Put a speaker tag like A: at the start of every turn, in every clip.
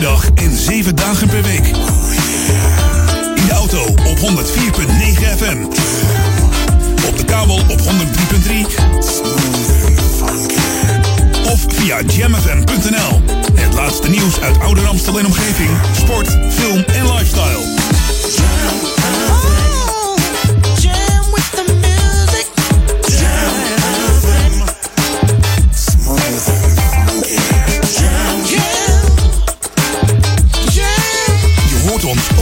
A: per dag en 7 dagen per week. In de auto op 104.9 FM. Op de kabel op 103.3. Of via jamfm.nl. Het laatste nieuws uit oude Amstel en omgeving. Sport, film en lifestyle.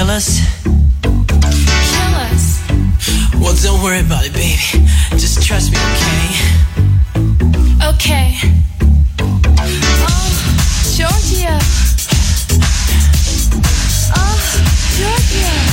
B: Kill us?
C: Kill us. Well, don't worry about it, baby. Just trust me, okay?
B: Okay. Oh, Georgia. Oh, Georgia.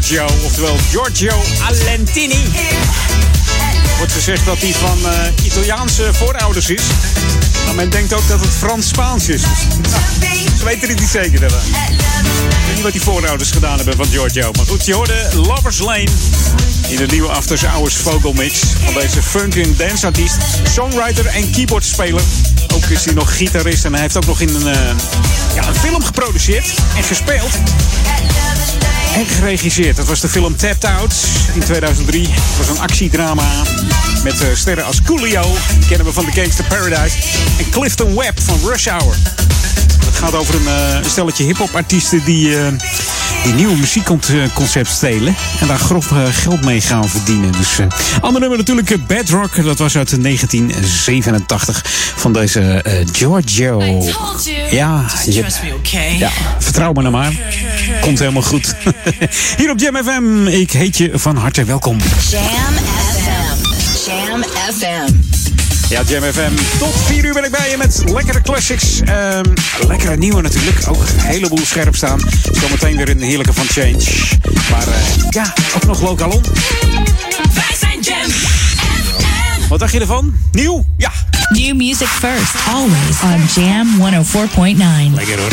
D: Giorgio, oftewel Giorgio Alentini. Wordt gezegd dat hij van eh, Italiaanse voorouders is. Maar men denkt ook dat het Frans-Spaans is. Nou, ze weten het niet zeker. Hebben. Ik weet niet wat die voorouders gedaan hebben van Giorgio. Maar goed, je hoorde Lovers Lane in de nieuwe After Hours vogelmix van deze funk en dance artiest, songwriter en keyboardspeler. Ook is hij nog gitarist en hij heeft ook nog in een, eh, ja, een film geproduceerd en gespeeld. En geregisseerd. Dat was de film Tapped Out in 2003. Het was een actiedrama met eh, sterren als Coolio, kennen we van The Gangster Paradise, en Clifton Webb van Rush Hour. Het gaat over een eh, stelletje hip-hop artiesten die, eh, die nieuwe muziekconcept stelen. En daar grof geld mee gaan verdienen. Dus ander nummer natuurlijk, eh, Bad Rock. Dat was uit 1987 van deze eh, Giorgio. Ja, je, ja, vertrouw me nou maar. Komt helemaal goed. Hier op Jam FM, ik heet je van harte welkom.
E: Jam FM. Jam FM.
D: Ja, Jam FM. Tot 4 uur ben ik bij je met lekkere classics. Ehm, lekkere nieuwe natuurlijk. Ook een heleboel scherp staan. Zometeen weer een heerlijke van Change. Maar eh, ja, ook nog lokaal om.
C: Wij zijn Jam FM.
D: Wat dacht je ervan? Nieuw? Ja.
F: New music first, always on Jam 104.9.
D: Lekker hoor.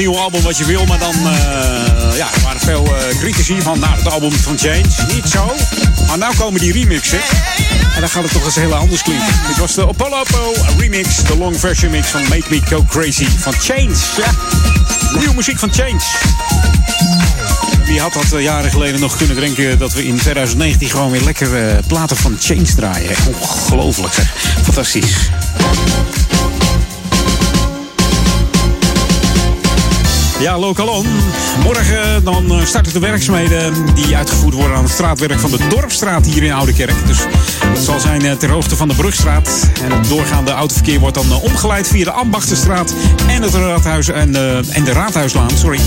D: Nieuwe album wat je wil. Maar dan eh, ja, er waren veel eh, critici van nou, het album van Change. Niet zo. Maar nou komen die remixen. En dan gaat het toch eens heel anders klinken. Dit was de Apollo remix. De long version mix van Make Me Go Crazy van Change. Ja. Nieuwe muziek van Change. Wie had dat eh, jaren geleden nog kunnen denken dat we in 2019 gewoon weer lekker eh, platen van Change draaien. Ongelooflijk zeg. Fantastisch. Ja, Lokalon. Morgen dan eh, starten de werkzaamheden die uitgevoerd worden aan het straatwerk van de Dorpstraat hier in Oudekerk. Dus dat zal zijn eh, ter hoogte van de Brugstraat. En het doorgaande autoverkeer wordt dan eh, omgeleid via de Ambachtenstraat en het Raadhuis en, eh, en de Raadhuislaan. Sorry.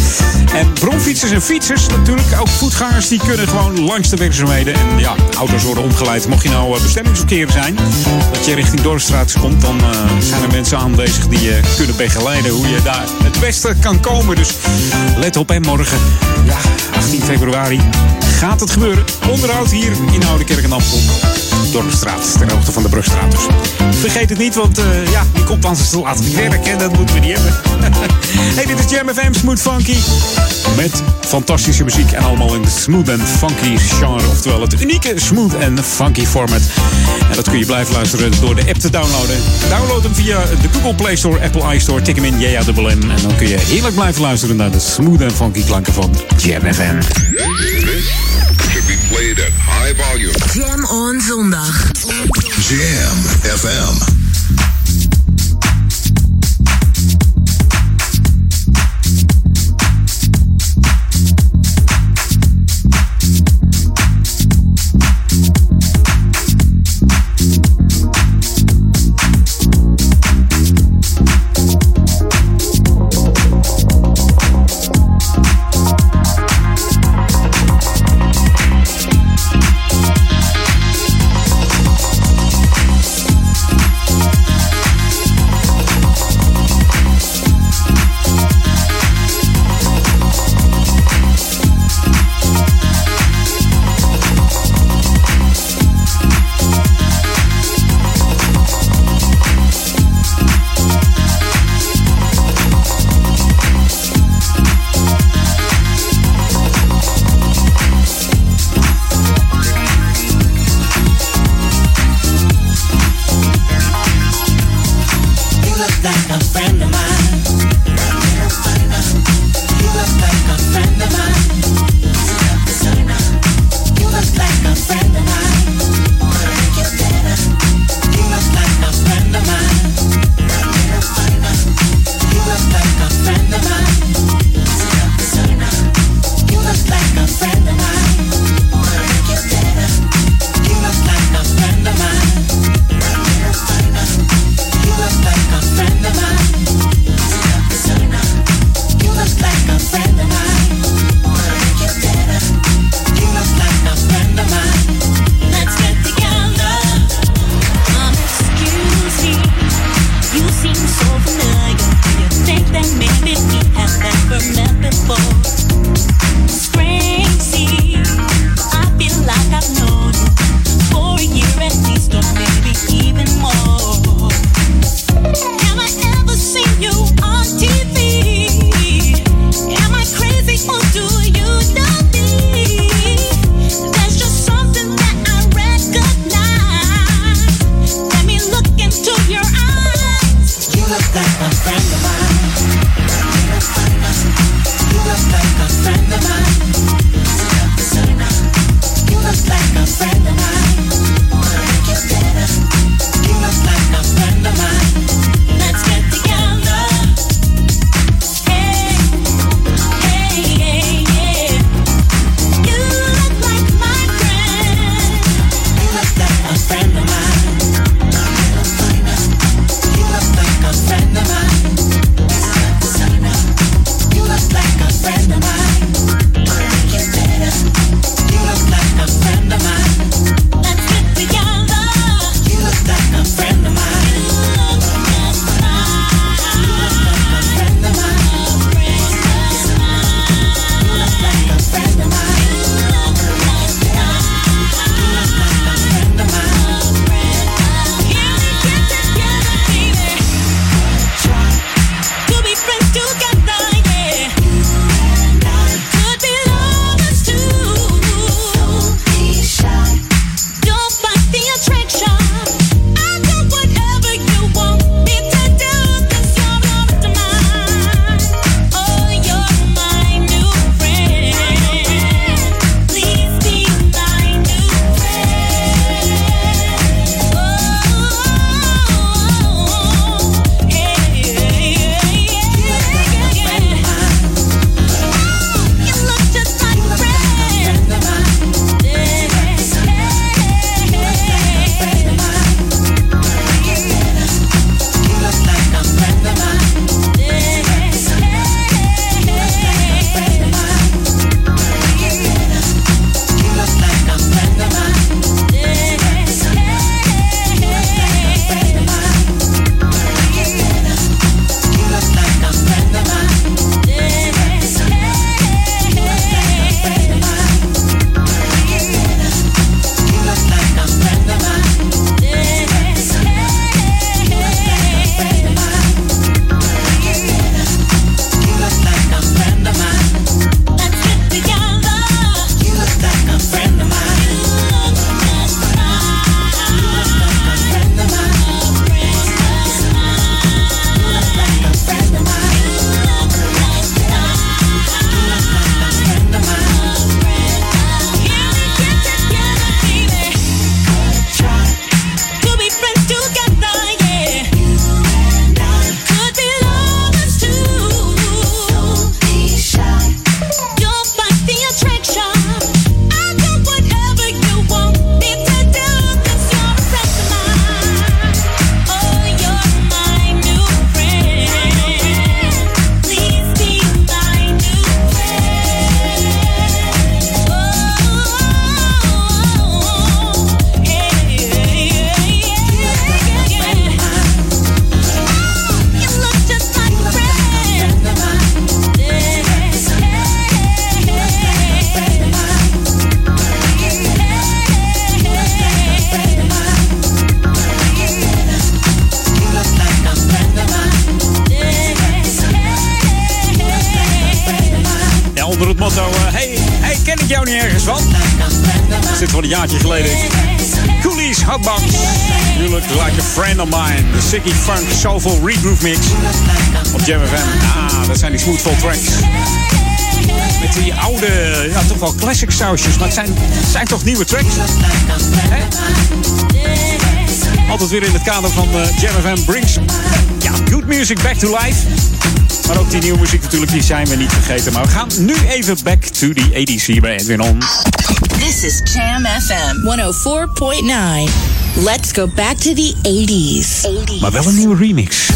D: En bromfietsers en fietsers natuurlijk. Ook voetgangers die kunnen gewoon langs de werkzaamheden. En ja, auto's worden omgeleid. Mocht je nou bestemmingsverkeer zijn, dat je richting Dorpstraat komt, dan zijn er mensen aanwezig die je kunnen begeleiden hoe je daar het beste kan komen. Dus let op en morgen, ja, 18 februari, gaat het gebeuren. Onderhoud hier in Oude Kerk en Amstel. Dorpstraat, ter hoogte van de Brugstraat. Dus vergeet het niet, want eh, ja, die te laat werken. En dat moeten we niet hebben. hey, dit is Jam FM Smooth Funky. Met fantastische muziek en allemaal in de smooth en funky genre. Oftewel het unieke smooth en funky format. En dat kun je blijven luisteren door de app te downloaden. Download hem via de Google Play Store, Apple iStore. Tik hem in, JA M. En dan kun je heerlijk blijven luisteren naar de smooth en funky klanken van Jam FM.
G: Should be played at high volume.
E: Jam on zondag.
G: Jam FM.
D: Sicky Funk Soulful Regroove Mix. Op Jam FM. Ah, dat zijn die Smoothful tracks. Met die oude, ja, toch wel classic sausjes. Maar het zijn, zijn toch nieuwe tracks? Altijd weer in het kader van eh, Jam FM brings ja, good music back to life. Maar ook die nieuwe muziek natuurlijk, die zijn we niet vergeten. Maar we gaan nu even back to the 80s hier bij Edwin On.
F: This is Jam FM 104.9. Let's go back to the 80s. 80s.
D: Maar wel een nieuwe remix.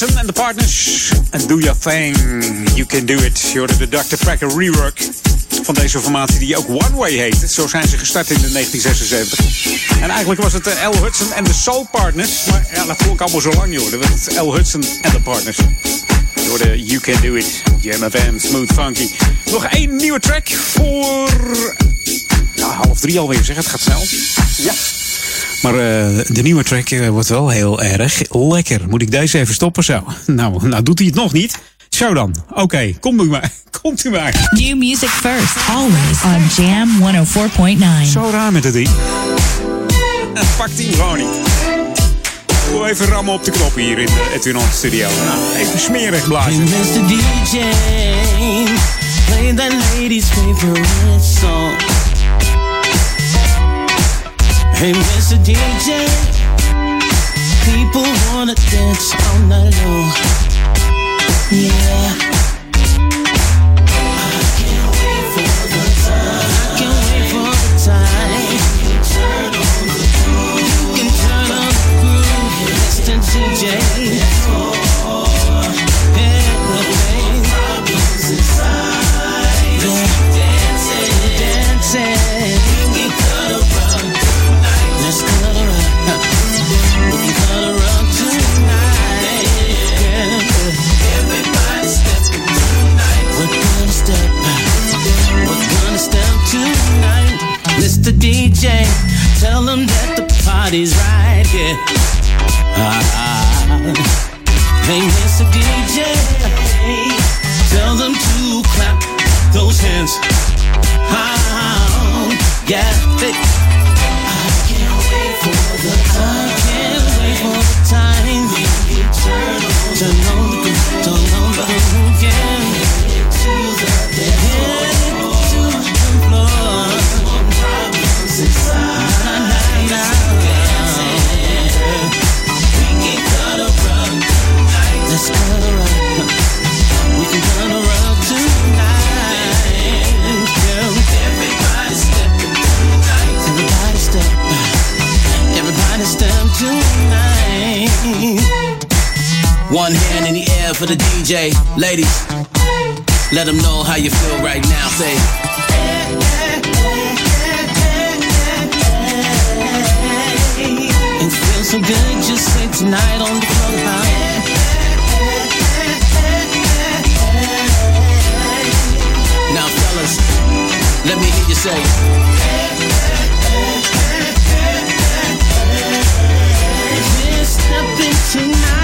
D: Hudson en de partners. And do your thing. You can do it. Je de Dr. Packer rework van deze formatie die ook One Way heet. Zo zijn ze gestart in de 1976. En eigenlijk was het eh, L. Hudson en de Soul Partners. Maar ja, dat ik allemaal zo lang, joh. Dat werd het L. Hudson en de partners. Je hoorde You Can Do It. Jam FM, Smooth Funky. Nog één nieuwe track voor... Nou, half drie alweer, zeg. Het gaat snel. Ja. Maar eh, de nieuwe track eh, wordt wel heel erg lekker. Moet ik deze even stoppen zo? Nou, nou doet hij het nog niet. Zo dan. Oké, komt u maar. Komt u maar.
F: New music first, always on Jam 104.9.
D: Zo raar met het ding. Het pakt hij gewoon niet. Doe even rammen op de knop hier in de Edwin On Studio. Nou, even smerig
C: Hey,
D: blazen.
C: Mr. DJ, play that lady's favorite song. Hey, Mr. DJ, people wanna dance all night long. Yeah. I Mr. DJ. Tell them that the party's right here. Ah, Hey, Mr. DJ, tell them to clap those hands. Ah, yeah, they, I can't wait for the time. I can't wait for the time. Turn on One hand in the air for the DJ. Ladies, let them know how you feel right now. Say, it feels so good, just say tonight on the clubhouse. Now, fellas, let me hear you say. We're stepping tonight,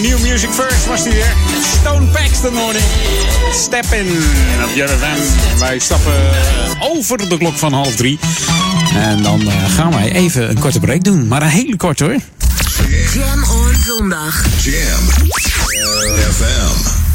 D: New Music First was hij weer. Stone Paxton hoorde ik. Step in op JFM. Wij stappen over de klok van half drie. En dan eh, gaan wij even een korte break doen. Maar een hele kort hoor.
E: Jam on zondag.
G: Jam FM.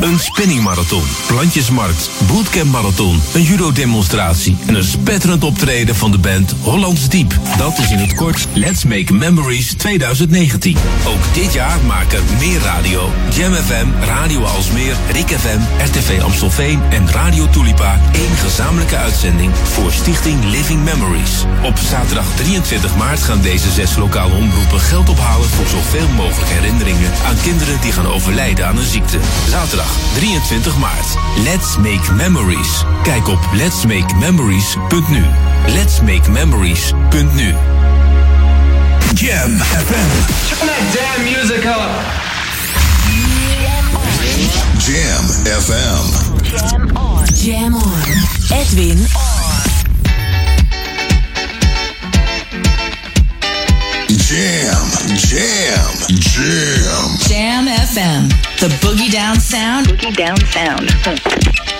H: Een spinningmarathon, plantjesmarkt, bootcampmarathon, een judo-demonstratie en een spetterend optreden van de band Hollands Diep. Dat is in het kort Let's Make Memories 2019. Ook dit jaar maken Meer Radio, Jam FM, Radio Alsmeer, Rik FM, RTV Amstelveen en Radio Tulipa één gezamenlijke uitzending voor Stichting Living Memories. Op zaterdag 23 maart gaan deze zes lokale omroepen geld ophalen voor zoveel mogelijk herinneringen aan kinderen die gaan overlijden aan een ziekte. Zaterdag 23 maart. Let's Make Memories. Kijk op letsmakememories.nu. Let's Make Memories.nu.
A: Jam FM.
I: Turn that damn music up.
J: Jam FM.
E: Jam on. Jam on. Edwin on.
J: Jam, jam, jam.
F: Jam FM. The boogie down sound.
E: Boogie down sound.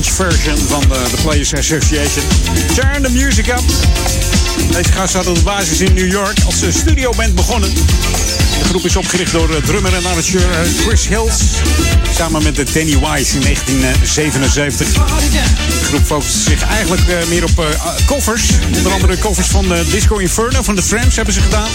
D: De 12-inch version van de, Players Association. Turn the music up. Deze gast had op de basis in New York als eh, studioband begonnen. De groep is opgericht door eh, drummer en arrangeur eh, Chris Hills. Samen met de Danny Wise in 1977. De groep focust zich eigenlijk eh, meer op eh, covers. Onder andere covers van eh, Disco Inferno van de Tramps hebben ze gedaan.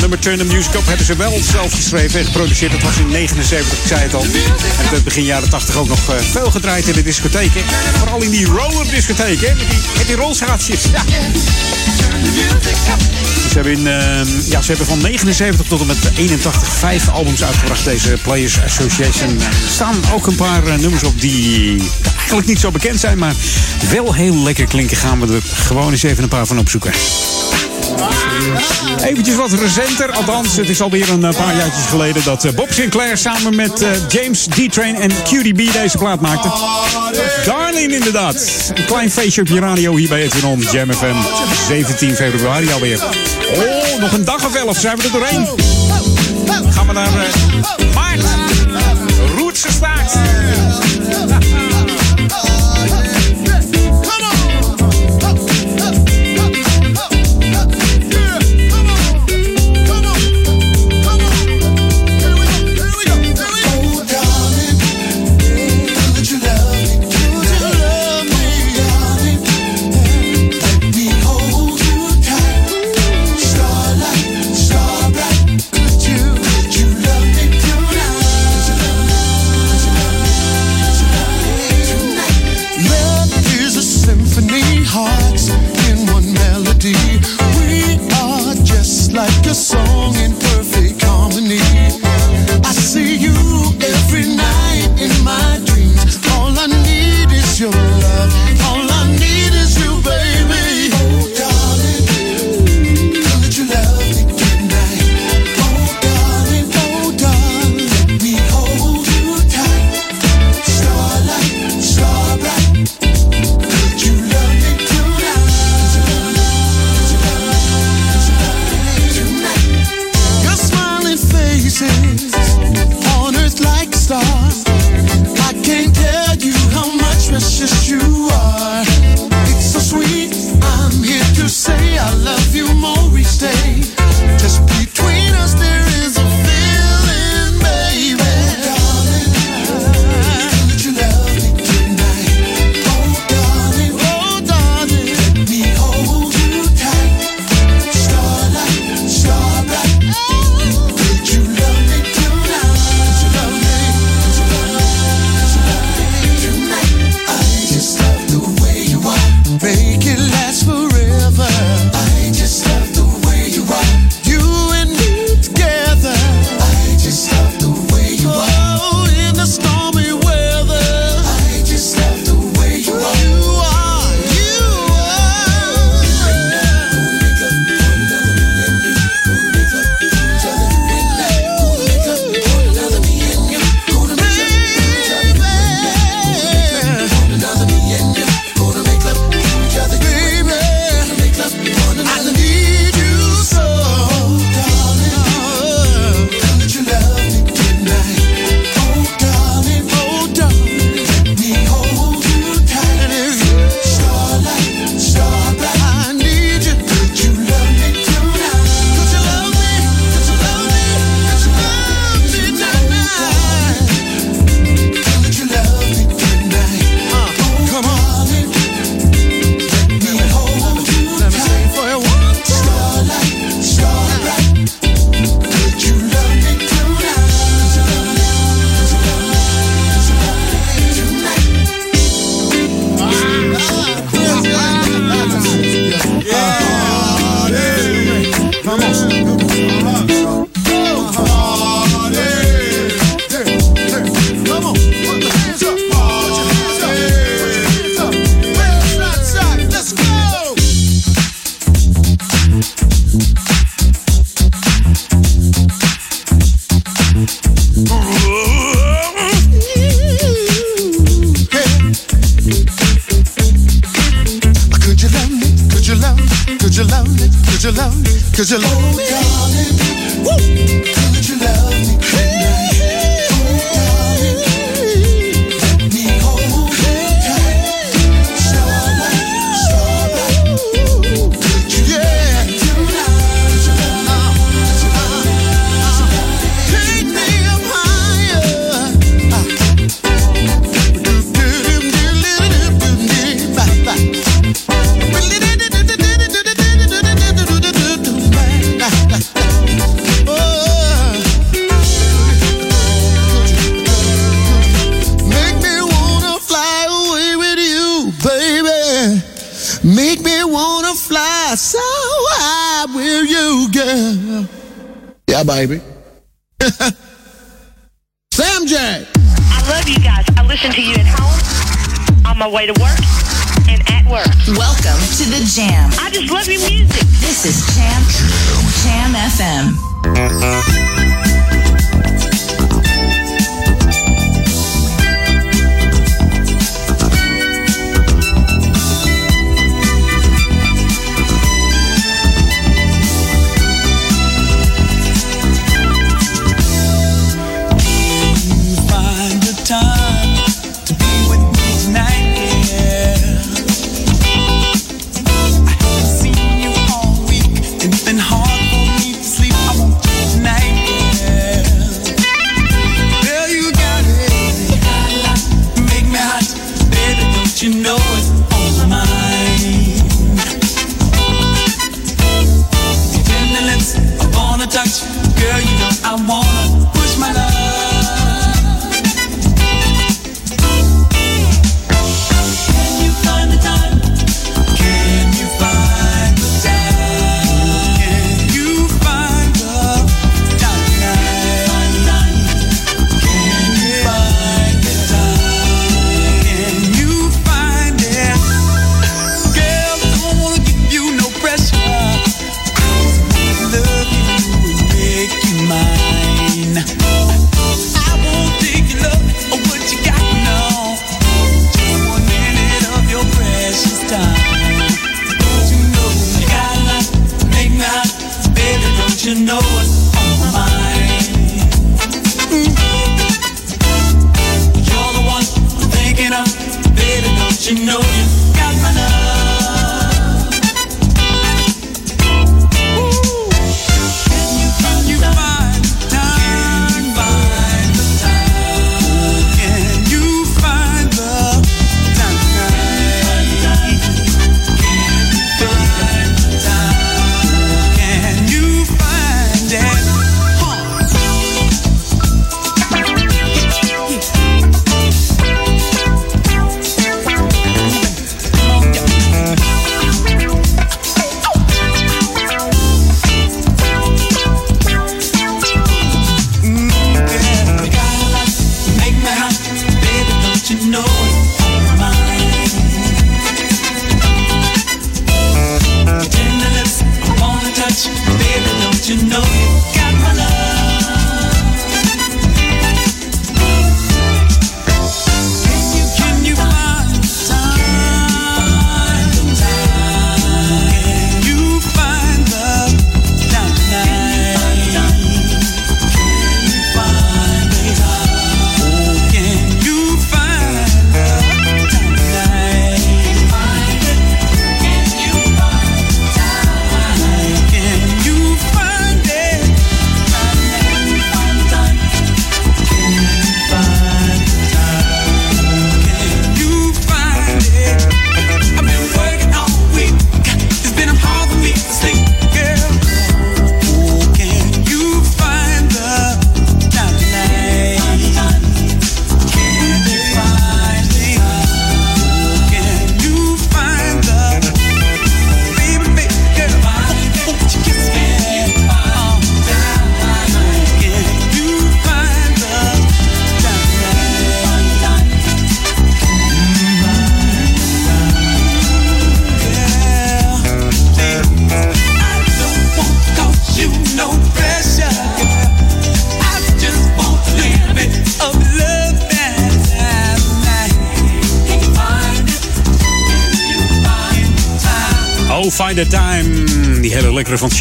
D: Nummer Turn the Music Up hebben ze wel zelf geschreven en geproduceerd. Dat was in 79, ik zei het al. En het begin jaren 80 ook nog eh, veel gedraaid in de discotheken. Vooral in die roller discotheken, met die, die. Ze hebben, eh, ja, ze hebben van 79 tot en met 81 vijf albums uitgebracht, deze Players Association. Er staan ook een paar eh, nummers op die eigenlijk niet zo bekend zijn, maar wel heel lekker klinken. Gaan we er gewoon eens even een paar van opzoeken. Eventjes wat recenter, althans het is alweer een eh, paar jaartjes geleden dat eh, Bob Sinclair samen met James D-Train en QDB deze plaat maakte. Darling inderdaad. Een klein feestje op je radio hier bij Edwin On, Jam FM. 17 februari alweer. Oh, nog een dag of elf zijn we er doorheen. Gaan we naar uh, Maart. Roots gestaakt.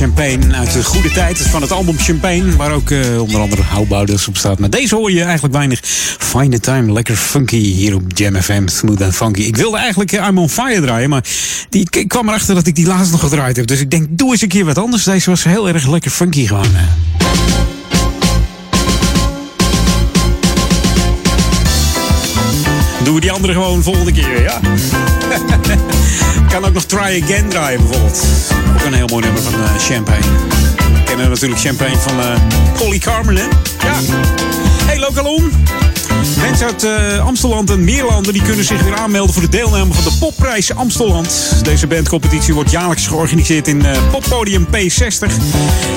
D: Champagne uit de goede tijd. van het album Champagne, waar ook eh, onder andere houtbouwders op staat. Maar deze hoor je eigenlijk weinig. Find a Time, lekker funky hier op Jam FM. Smooth and funky. Ik wilde eigenlijk eh, I'm on Fire draaien, maar die, ik kwam erachter dat ik die laatst nog gedraaid heb. Dus ik denk, doe eens een keer wat anders. Deze was heel erg lekker funky gewoon. eh. Doen we die andere gewoon volgende keer, ja? kan ook nog Try Again draaien bijvoorbeeld. Ook een heel mooi nummer van eh, Champagne. We kennen natuurlijk Champagne van eh Polly Carmen, hè? Ja. Hey, Lokalon. Mensen uit eh, Amsteland en Meerlanden die kunnen zich weer aanmelden voor de deelname van de Popprijs Amsteland. Deze bandcompetitie wordt jaarlijks georganiseerd in eh, Poppodium P60.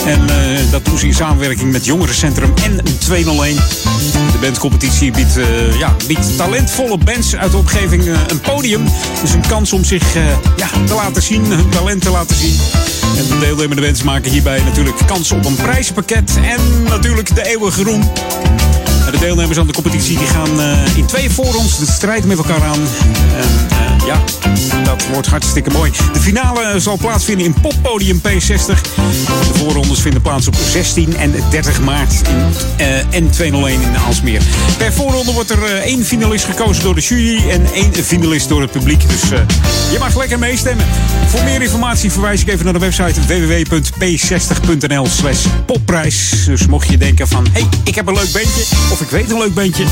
D: En dat doen ze in samenwerking met Jongerencentrum en 201. De bandcompetitie biedt, eh, ja, biedt talentvolle bands uit de omgeving eh, een podium. Dus een kans om zich eh, ja, te laten zien, hun talent te laten zien. En de deelnemende maken hierbij natuurlijk kans op een prijzenpakket. En natuurlijk de eeuwige roem. De deelnemers aan de competitie die gaan eh, in twee voorrondes de strijd met elkaar aan. En eh, ja, dat wordt hartstikke mooi. De finale zal plaatsvinden in Poppodium P60. De voorrondes vinden plaats op 16 en 30 maart in eh, N201 in Aalsmeer. Per voorronde wordt er eh, één finalist gekozen door de jury en één finalist door het publiek. Dus eh, je mag lekker meestemmen. Voor meer informatie verwijs ik even naar de website www.p60.nl slash popprijs. Dus mocht je denken van, hé, hey, ik heb een leuk bandje ik weet een leuk bandje,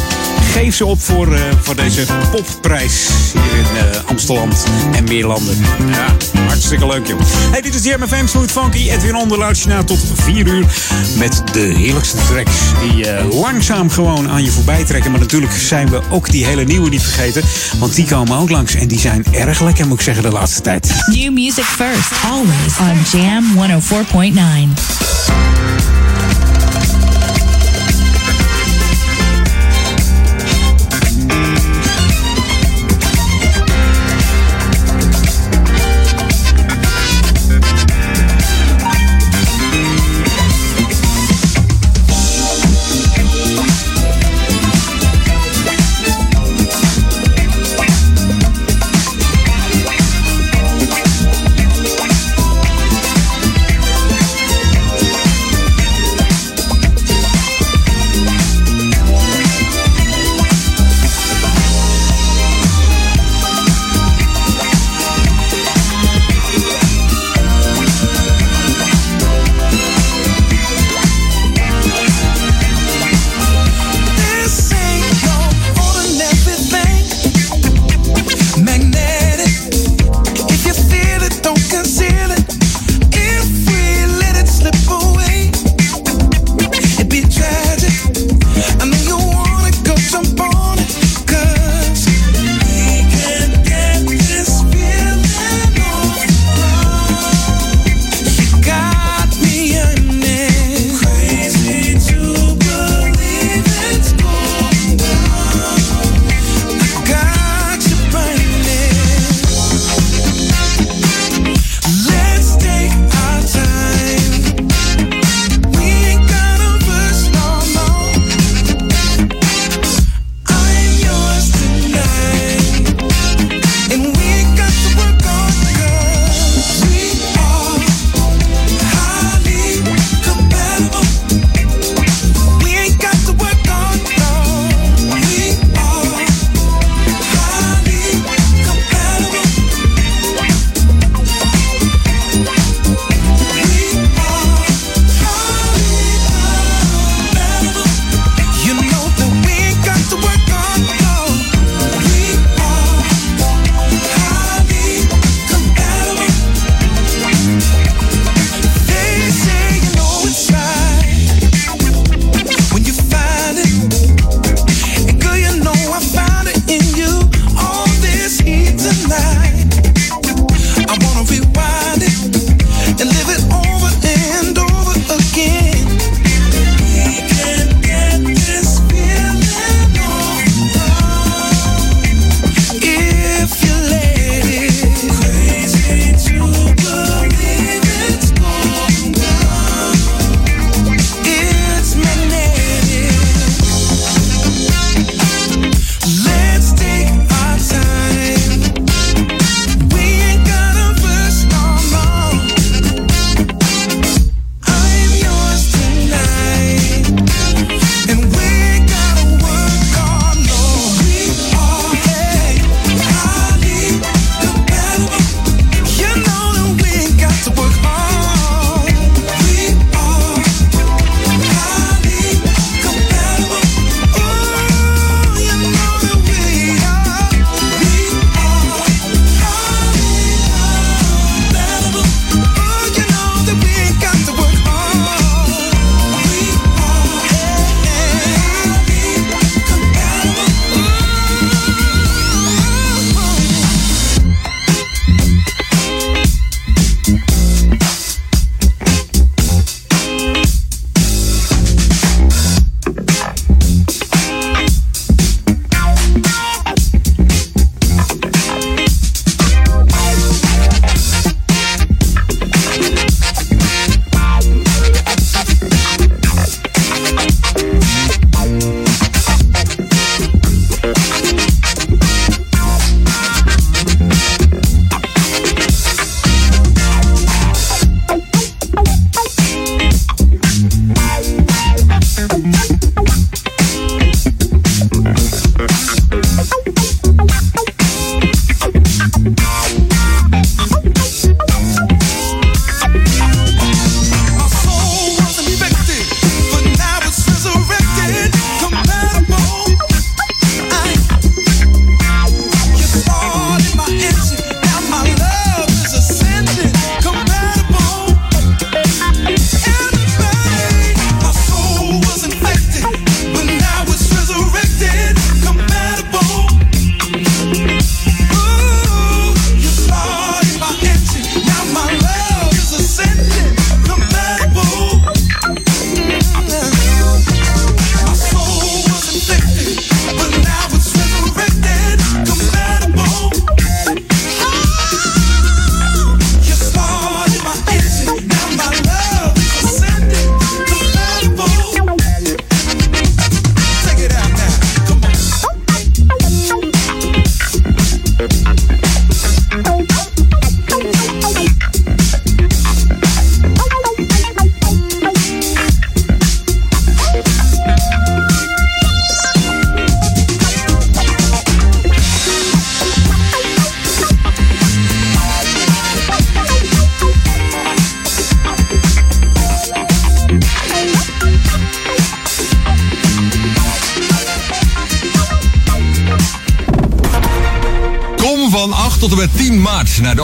D: geef ze op voor, eh, voor deze popprijs hier in eh Amsterdam en Meerlanden. Ja, hartstikke leuk joh. Hey, dit is Jam FM Smooth Funky. Edwin je na tot 4 uur met de heerlijkste tracks die eh, langzaam gewoon aan je voorbij trekken. Maar natuurlijk zijn we ook die hele nieuwe niet vergeten, want die komen ook langs en die zijn erg lekker moet ik zeggen de laatste tijd.
F: New music first, always on Jam 104.9.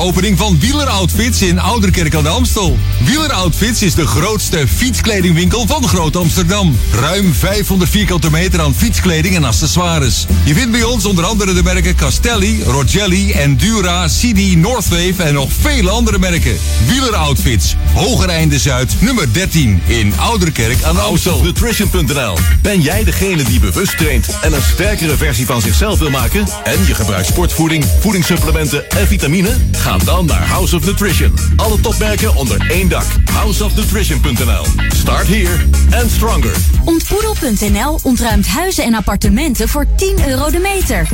K: opening van Wieler Outfits in Ouderkerk aan de Amstel. Wieler Outfits is de grootste fietskledingwinkel van Groot Amsterdam. Ruim 500 vierkante meter aan fietskleding en accessoires. Je vindt bij ons onder andere de merken Castelli, Rogelli, Endura, CD, Northwave en nog vele andere merken. Wieler Outfits, Hoger Einde Zuid, nummer 13 in Ouderkerk aan de Amstel.
L: HouseOfNutrition.nl Ben jij degene die bewust traint en een sterkere versie van zichzelf wil maken? En je gebruikt sportvoeding, voedingssupplementen en vitamine? Ga dan naar House of Nutrition. Alle topmerken onder één dak. HouseOfNutrition.nl Start here and stronger.
M: Ontboedel.nl ontruimt huizen en appartementen voor 10 euro de meter.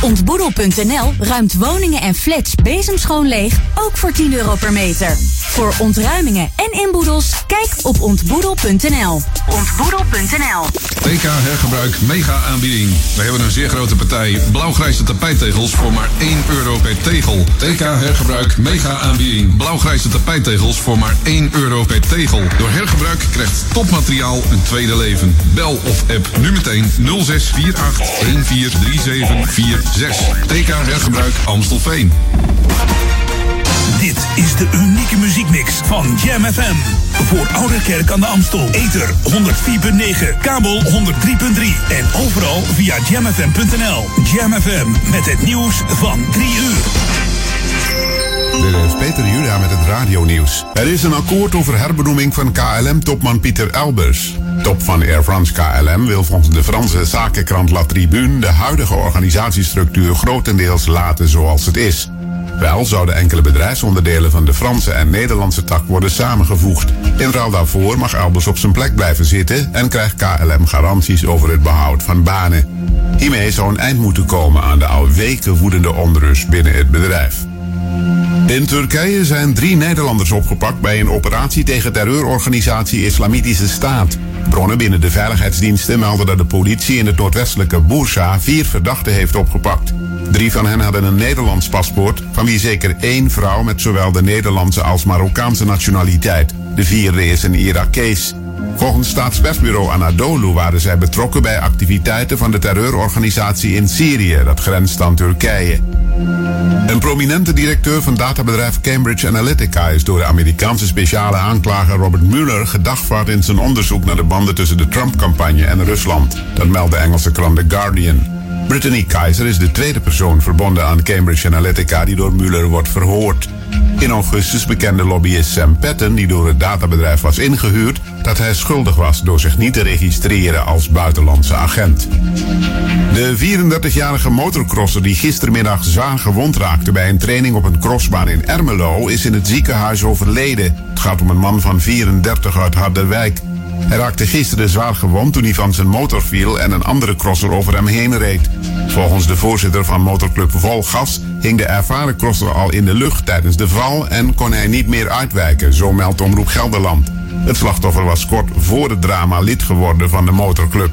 M: Ontboedel.nl ruimt woningen en flats bezemschoon leeg, ook voor 10 euro per meter. Voor ontruimingen en inboedels, kijk op ontboedel.nl. Ontboedel.nl
N: TK Hergebruik mega aanbieding. We hebben een zeer grote partij blauwgrijze tapijttegels voor maar 1 euro per tegel. TK Hergebruik mega aanbieding. Blauwgrijze tapijttegels voor maar 1 euro per tegel. Door hergebruik krijgt topmateriaal een tweede leven. Bel of app nu meteen 0648 143746. TK Hergebruik Amstelveen.
A: Dit is de unieke muziekmix van Jam FM. Voor Ouderkerk aan de Amstel. Ether 104.9, kabel 103.3 en overal via jamfm.nl. Jam FM met het nieuws van 3 uur.
O: Dit is Peter Juda met het radionieuws. Er is een akkoord over herbenoeming van KLM-topman Pieter Elbers. Top van Air France KLM wil volgens de Franse zakenkrant La Tribune de huidige organisatiestructuur grotendeels laten zoals het is. Wel zouden enkele bedrijfsonderdelen van de Franse en Nederlandse tak worden samengevoegd. In ruil daarvoor mag Elbers op zijn plek blijven zitten en krijgt KLM garanties over het behoud van banen. Hiermee zou een eind moeten komen aan de al weken woedende onrust binnen het bedrijf. In Turkije zijn drie Nederlanders opgepakt bij een operatie tegen terreurorganisatie Islamitische Staat. Bronnen binnen de veiligheidsdiensten melden dat de politie in het noordwestelijke Bursa vier verdachten heeft opgepakt. Drie van hen hadden een Nederlands paspoort, van wie zeker één vrouw met zowel de Nederlandse als Marokkaanse nationaliteit. De vierde is een Irakees. Volgens staatspersbureau Anadolu waren zij betrokken bij activiteiten van de terreurorganisatie in Syrië, dat grenst aan Turkije. Een prominente directeur van databedrijf Cambridge Analytica is door de Amerikaanse speciale aanklager Robert Mueller gedagvaard in zijn onderzoek naar de banden tussen de Trump-campagne en Rusland. Dat meldt de Engelse krant The Guardian. Brittany Kaiser is de tweede persoon verbonden aan Cambridge Analytica die door Mueller wordt verhoord. In augustus bekende lobbyist Sam Patten, die door het databedrijf was ingehuurd, dat hij schuldig was door zich niet te registreren als buitenlandse agent. De 34-jarige motorcrosser die gistermiddag zwaar gewond raakte bij een training op een crossbaan in Ermelo is in het ziekenhuis overleden. Het gaat om een man van 34 uit Harderwijk. Hij raakte gisteren zwaar gewond toen hij van zijn motor viel en een andere crosser over hem heen reed. Volgens de voorzitter van motorclub Volgas hing de ervaren crosser al in de lucht tijdens de val en kon hij niet meer uitwijken, zo meldt Omroep Gelderland. Het slachtoffer was kort voor het drama lid geworden van de motorclub.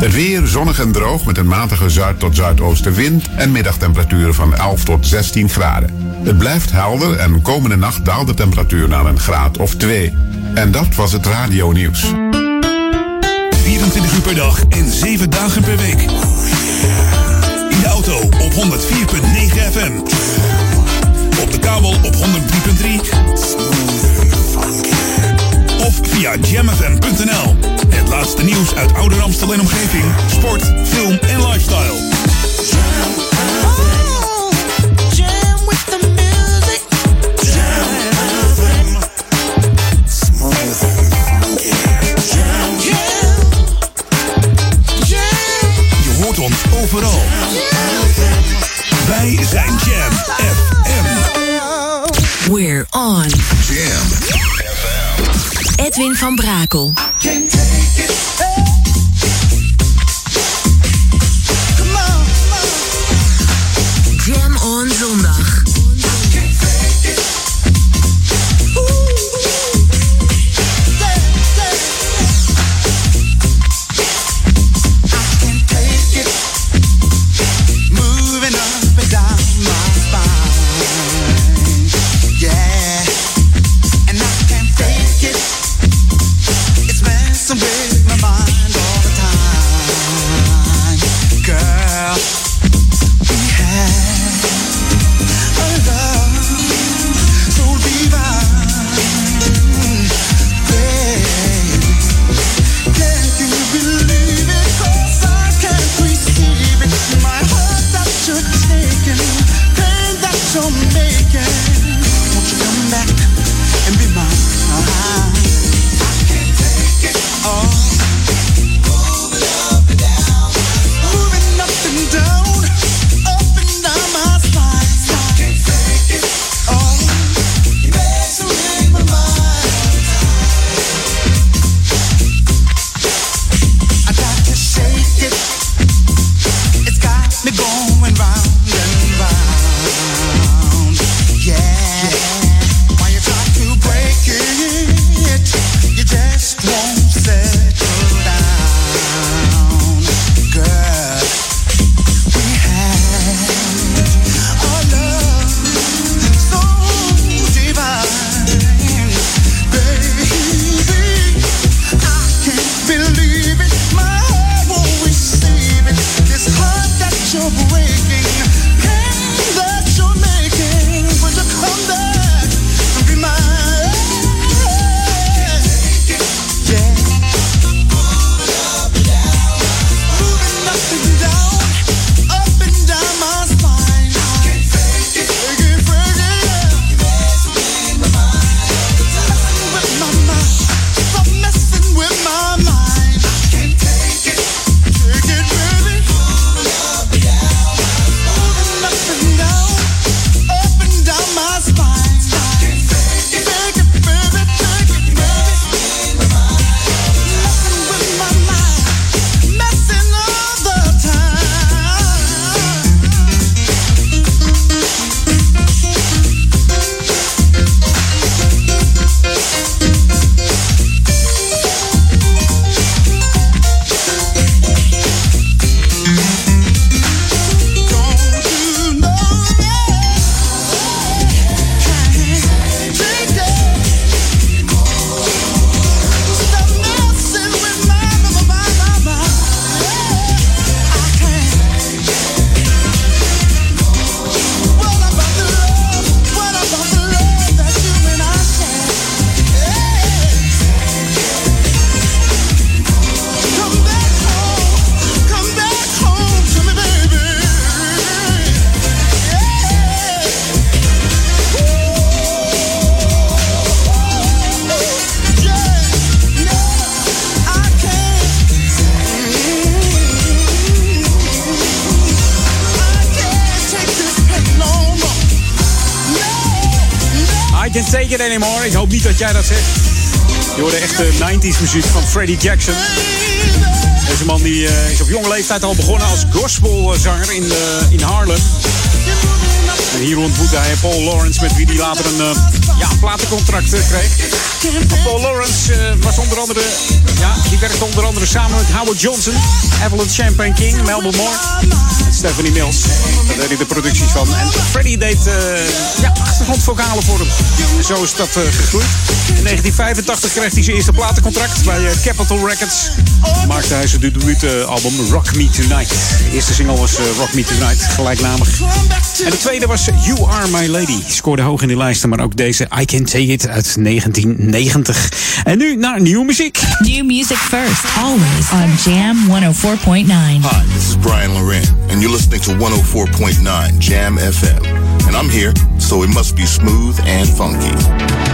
O: Het weer zonnig en droog met een matige zuid- tot zuidoostenwind en middagtemperaturen van 11 tot 16 graden. Het blijft helder en komende nacht daalt de temperatuur naar een graad of 2. En dat was het radionieuws.
A: 24 uur per dag en 7 dagen per week. In de auto op 104.9 FM. Op de kabel op 103.3. Via jamfm.nl. Het laatste nieuws uit Ouder Amstel en omgeving. Sport, film en lifestyle.
P: FM.
A: Je hoort ons overal. Wij zijn Jam FM.
E: We're on.
A: Jam.
E: Edwin van Brakel.
D: Dat jij dat zegt. Je hoorde echt de 90s muziek van Freddie Jackson. Deze man die, eh, is op jonge leeftijd al begonnen als gospelzanger in, eh, in Harlem. En hier ontmoette hij Paul Lawrence, met wie hij later een eh, ja, platencontract kreeg. Paul Lawrence was onder andere, ja, die werkte onder andere samen met Howard Johnson, Evelyn Champagne King, Melba Moore Stephanie Mills. Daar deed hij de producties van. En Freddie deed uh, ja, achtergrondvocalen voor hem. En zo is dat uh, gegroeid. In 1985 kreeg hij zijn eerste platencontract bij uh, Capitol Records. Maakte hij zijn debuutalbum Rock Me Tonight. De eerste single was Rock Me Tonight, gelijknamig. En de tweede was You Are My Lady. Scoorde hoog in de lijsten, maar ook deze I Can Take It uit 1990. En nu naar nieuwe muziek.
F: New music first, always on Jam 104.9.
Q: Hi, this is Brian you're listening to 104.9 Jam FM. And I'm here, so it must be smooth and
D: funky.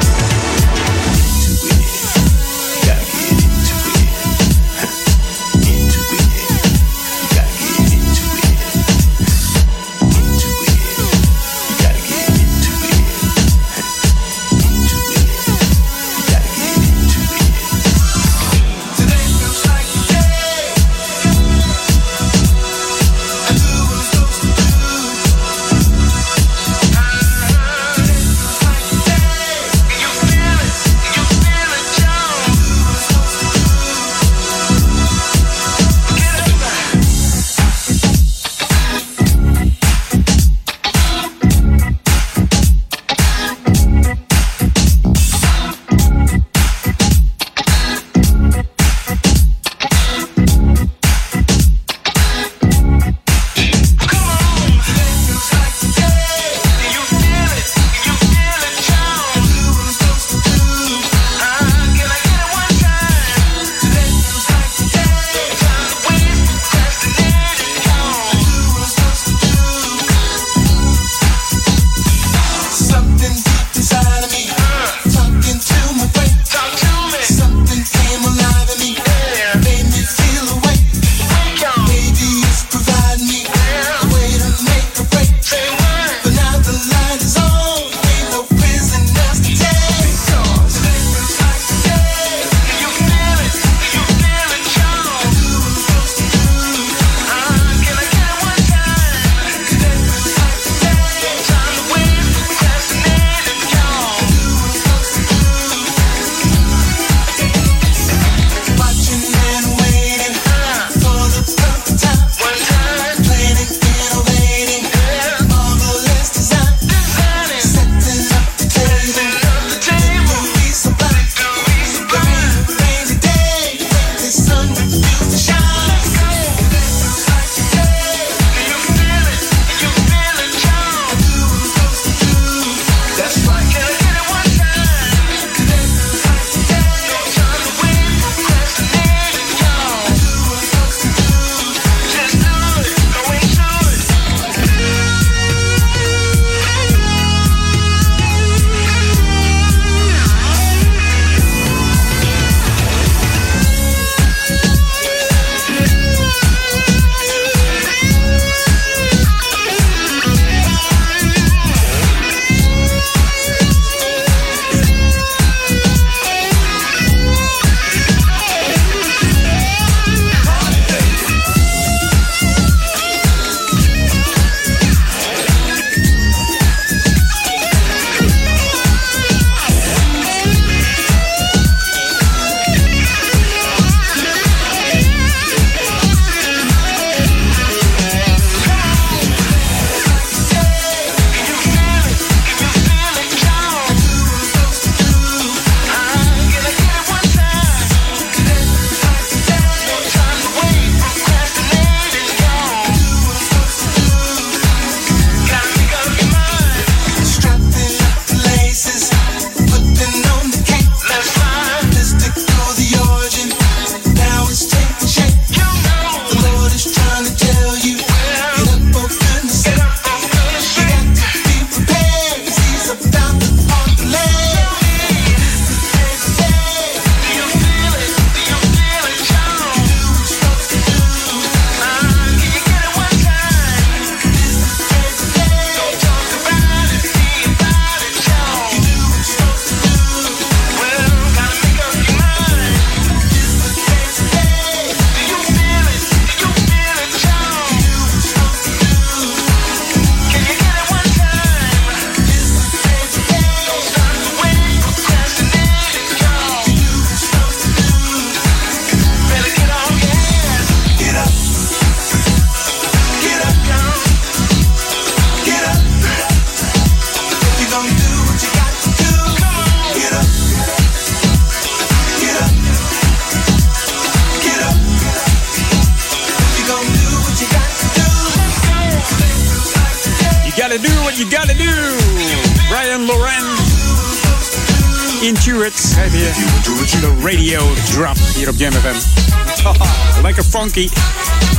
D: In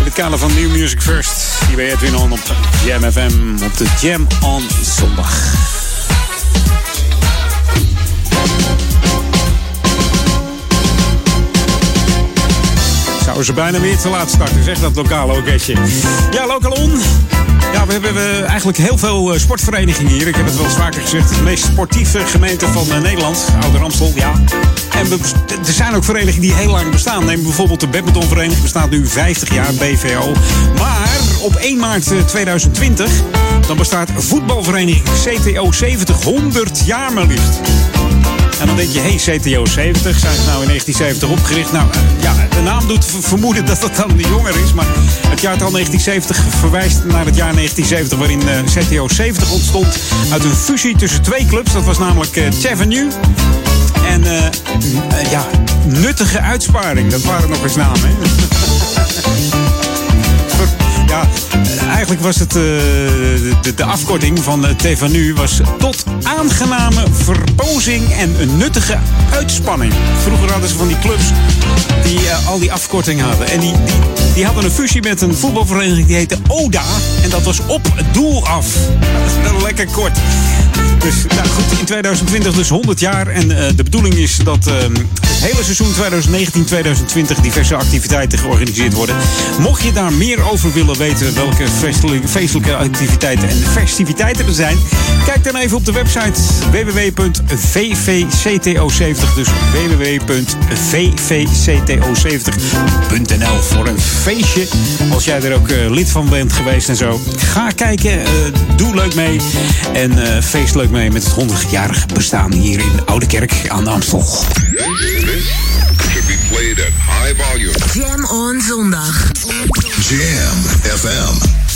D: het kader van New Music First. Hier bij Edwin On op Jam FM. Op de Jam on zondag. Zouden ze bijna weer te laat starten, zeg dat lokale orkestje. Ja, Local On. Ja, we hebben eh, eigenlijk heel veel eh, sportverenigingen hier. Ik heb het wel eens vaker gezegd. De meest sportieve gemeente van eh, Nederland. Ouder Amstel, ja. En we- er zijn ook verenigingen die heel lang bestaan. Neem bijvoorbeeld de badmintonvereniging. Bestaat nu 50 jaar, BVO. Maar op 1 maart eh, 2020... dan bestaat voetbalvereniging CTO 70 100 jaar maar liefst. En dan denk je, hey, CTO 70, zijn ze nou in 1970 opgericht? Nou, eh, ja, de naam doet vermoeden dat het dan jonger is. Maar het jaartal 1970 verwijst naar het jaar 1970... waarin eh, CTO 70 ontstond uit een fusie tussen twee clubs. Dat was namelijk eh Tavenue en ja, Nuttige Uitsparing. Dat waren nog eens namen? Ja, eh, eigenlijk was het eh, de, de afkorting van uh, Tevanu was tot aangename verbozing en een nuttige uitspanning. Vroeger hadden ze van die clubs die eh, al die afkortingen hadden. En die, die, die hadden een fusie met een voetbalvereniging die heette ODA. En dat was op het doel af. Dat is lekker kort. Dus nou goed, in 2020 dus 100 jaar. En eh, de bedoeling is dat eh, het hele seizoen 2019-2020 diverse activiteiten georganiseerd worden. Mocht je daar meer over willen weten welke feestelijke, activiteiten en festiviteiten er zijn, kijk dan even op de website www.vvcto70. Dus www.vvcto70.nl voor een feestje. Als jij er ook eh, lid van bent geweest en zo. Ga kijken, eh, doe leuk mee en feest leuk mee met het 100-jarig bestaan hier in Oude Kerk aan de Amstel.
G: Should be played at high volume.
E: Jam on zondag.
J: Jam FM.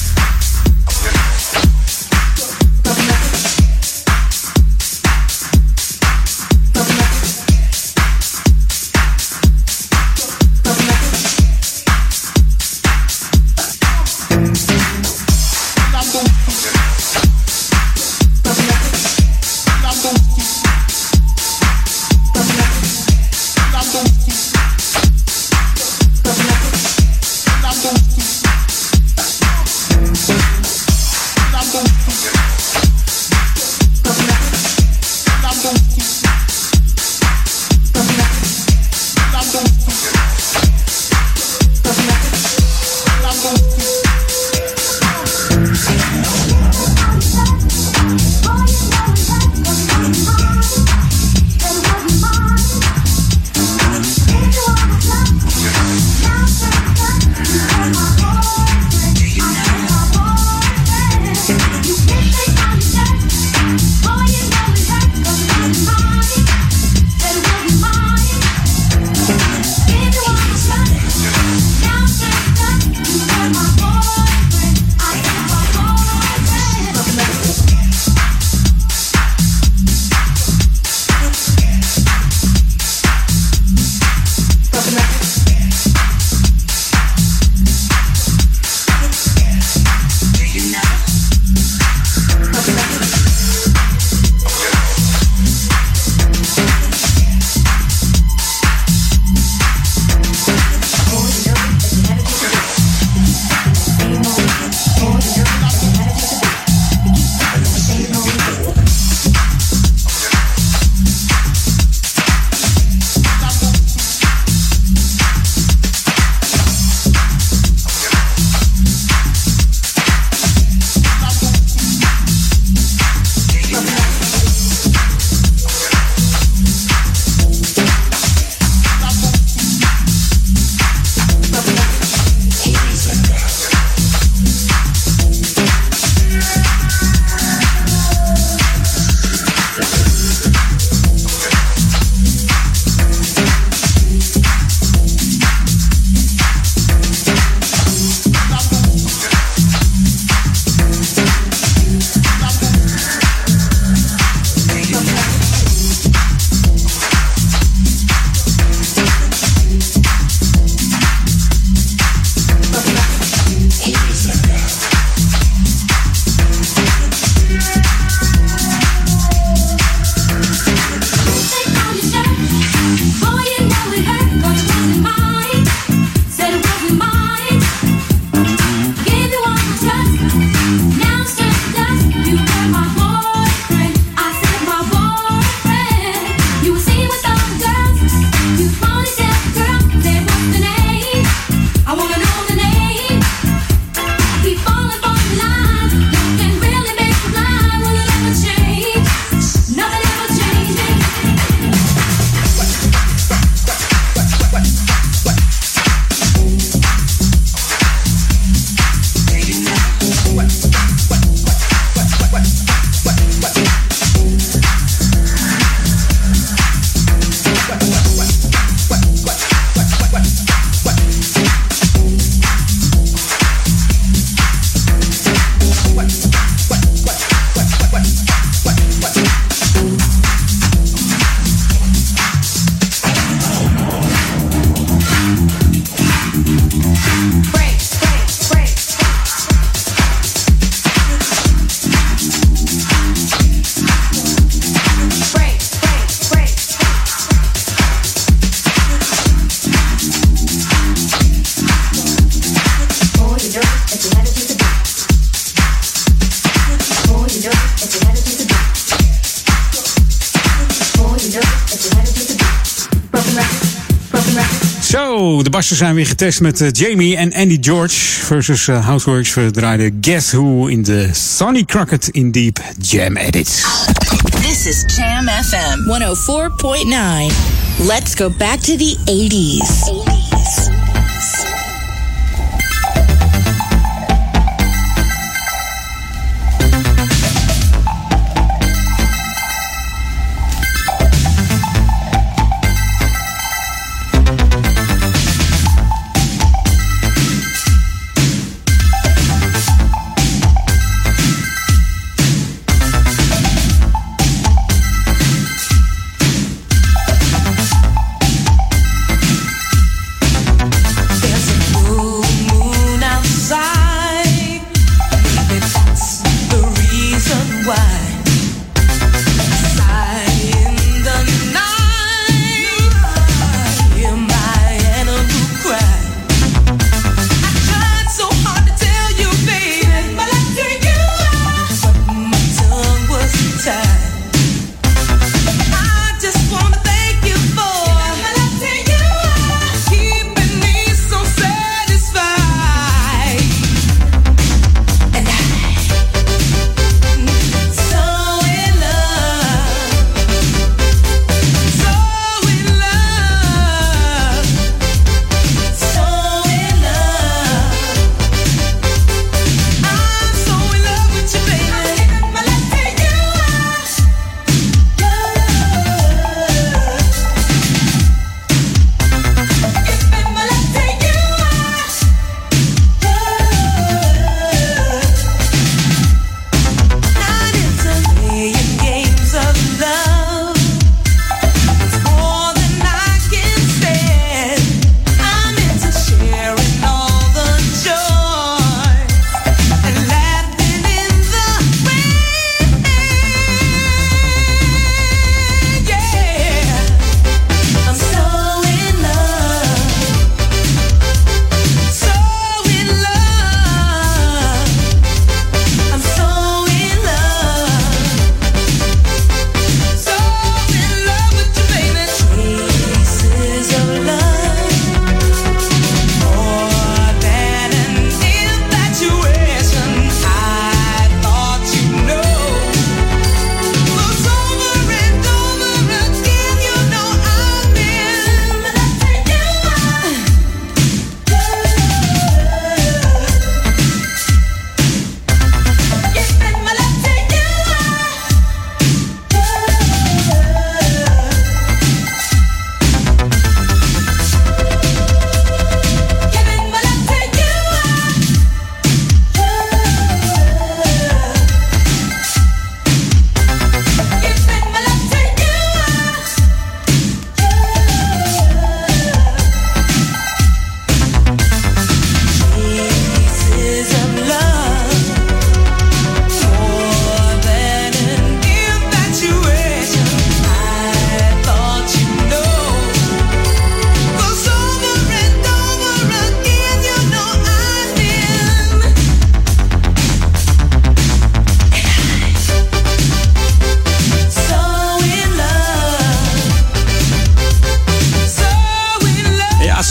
D: Zo, de bassen zijn weer getest met eh, Jamie en Andy George versus eh, Houseworks. verdraaide Guess Who in de Sonny Crockett in Deep Jam Edits.
C: This is Jam FM 104.9. Let's go back to the 80s. 80s.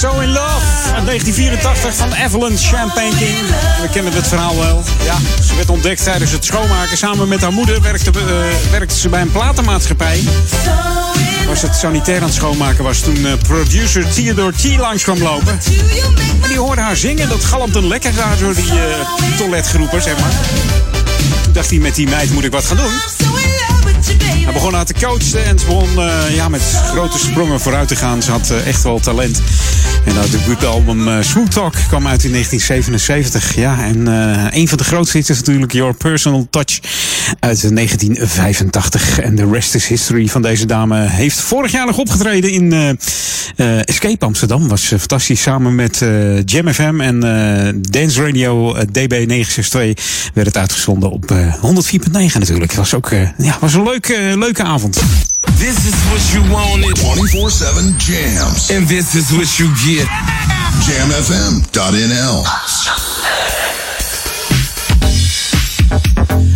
R: So in Love
D: uit 1984 van Evelyn Champagne King. We kennen het verhaal wel. Ja, ze werd ontdekt tijdens het schoonmaken. Samen met haar moeder werkte, eh, werkte ze bij een platenmaatschappij. Was het sanitair aan het schoonmaken was toen eh, producer Theodore T. langs kwam lopen. En die hoorde haar zingen. Dat galmte lekker daar door die eh toiletgroepen, zeg maar. Toen dacht hij, met die meid moet ik wat gaan doen. Hij begon haar te coachen en ze begon eh, ja, met grote sprongen vooruit te gaan. Ze had eh, echt wel talent. En dat debuutalbum eh Smooth Talk kwam uit in 1977. Ja, en een van de grootste hits is natuurlijk Your Personal Touch uit 1985. En de rest is history van deze dame. Heeft vorig jaar nog opgetreden in Escape Amsterdam. Was fantastisch. Samen met Jam FM en Dance Radio eh, DB962 werd het uitgezonden op eh 104.9 natuurlijk. Was ook ja, was een leuke, leuke avond.
I: This is what you wanted. 24-7 jams. And this is what you get.
J: Jamfm.nl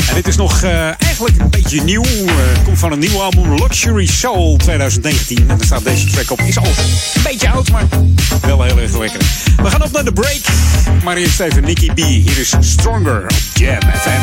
J: En
M: dit is nog uh, eigenlijk een beetje nieuw. Uh, komt van een nieuw album, Luxury Soul 2019. En daar staat deze track op. Is al een beetje oud, maar wel heel erg lekker. We gaan op naar de break. Maar eerst even Nicky B. Hier is Stronger op Jam FM.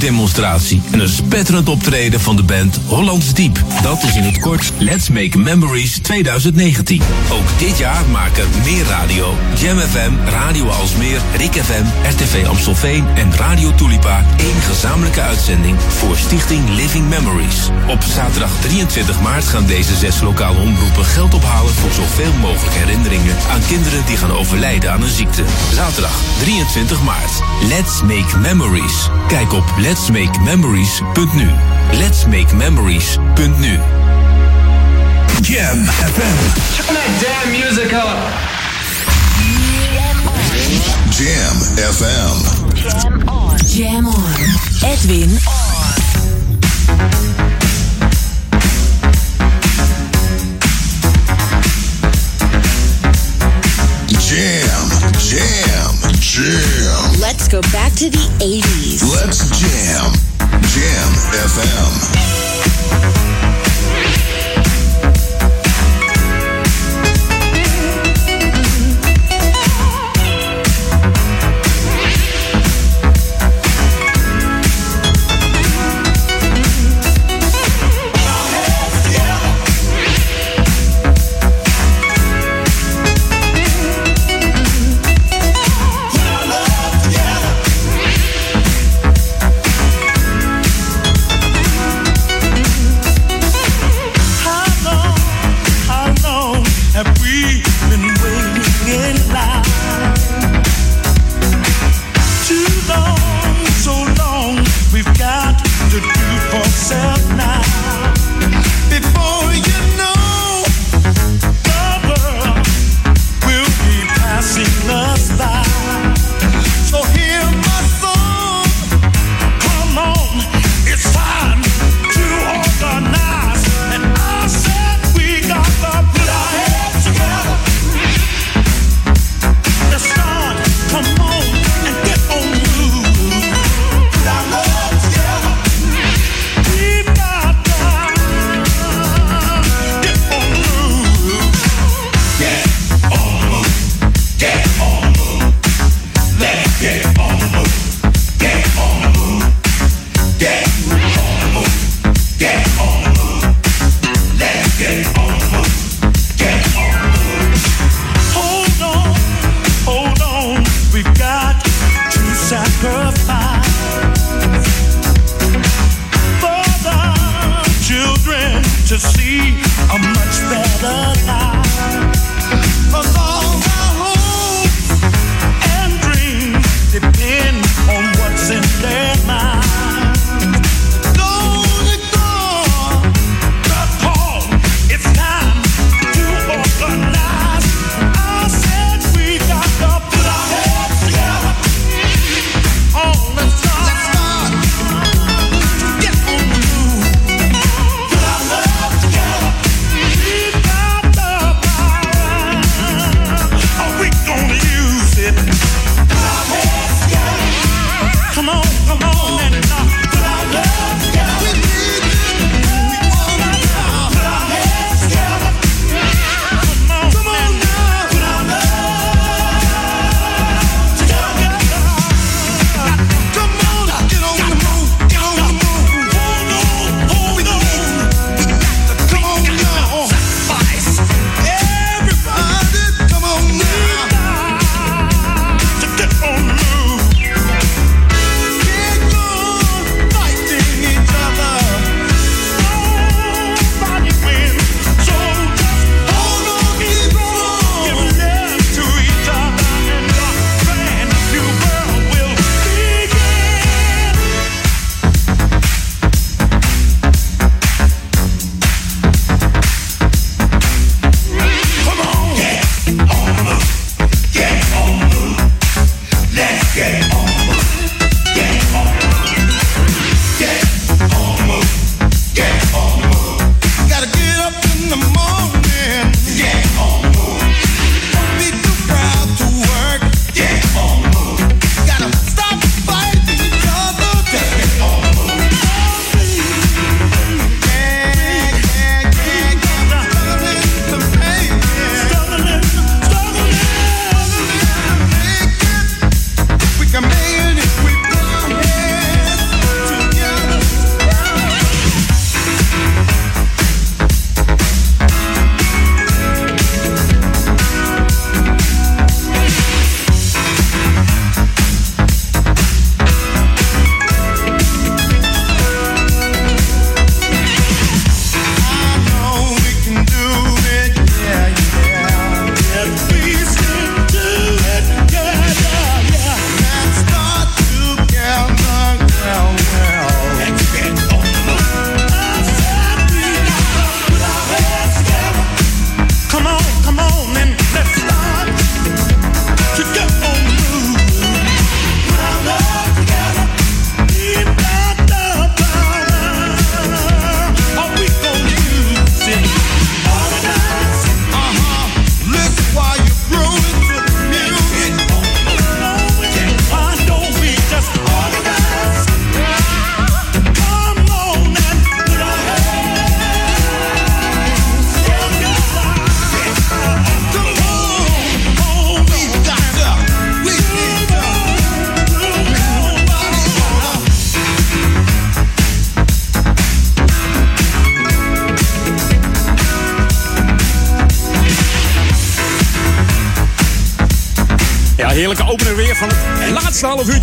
H: Een judo-demonstratie en een spetterend optreden van de band Hollands Diep. Dat is in het kort Let's Make Memories 2019. Ook dit jaar maken Meer Radio, Jam FM, Radio Alsmeer, Rik FM, RTV Amstelveen en Radio Tulipa één gezamenlijke uitzending voor Stichting Living Memories. Op zaterdag 23 maart gaan deze zes lokale omroepen geld ophalen voor zoveel mogelijk herinneringen aan kinderen die gaan overlijden aan een ziekte. Zaterdag 23 maart. Let's Make Memories. Kijk op letsmakememories.nu. Let's Make Memories.nu.
A: Jam FM.
S: Turn that damn music up.
J: Jam FM.
E: Jam on. Jam on. Edwin
J: Jam, jam, jam.
E: Let's go back to the 80s.
J: Let's jam. Jam FM.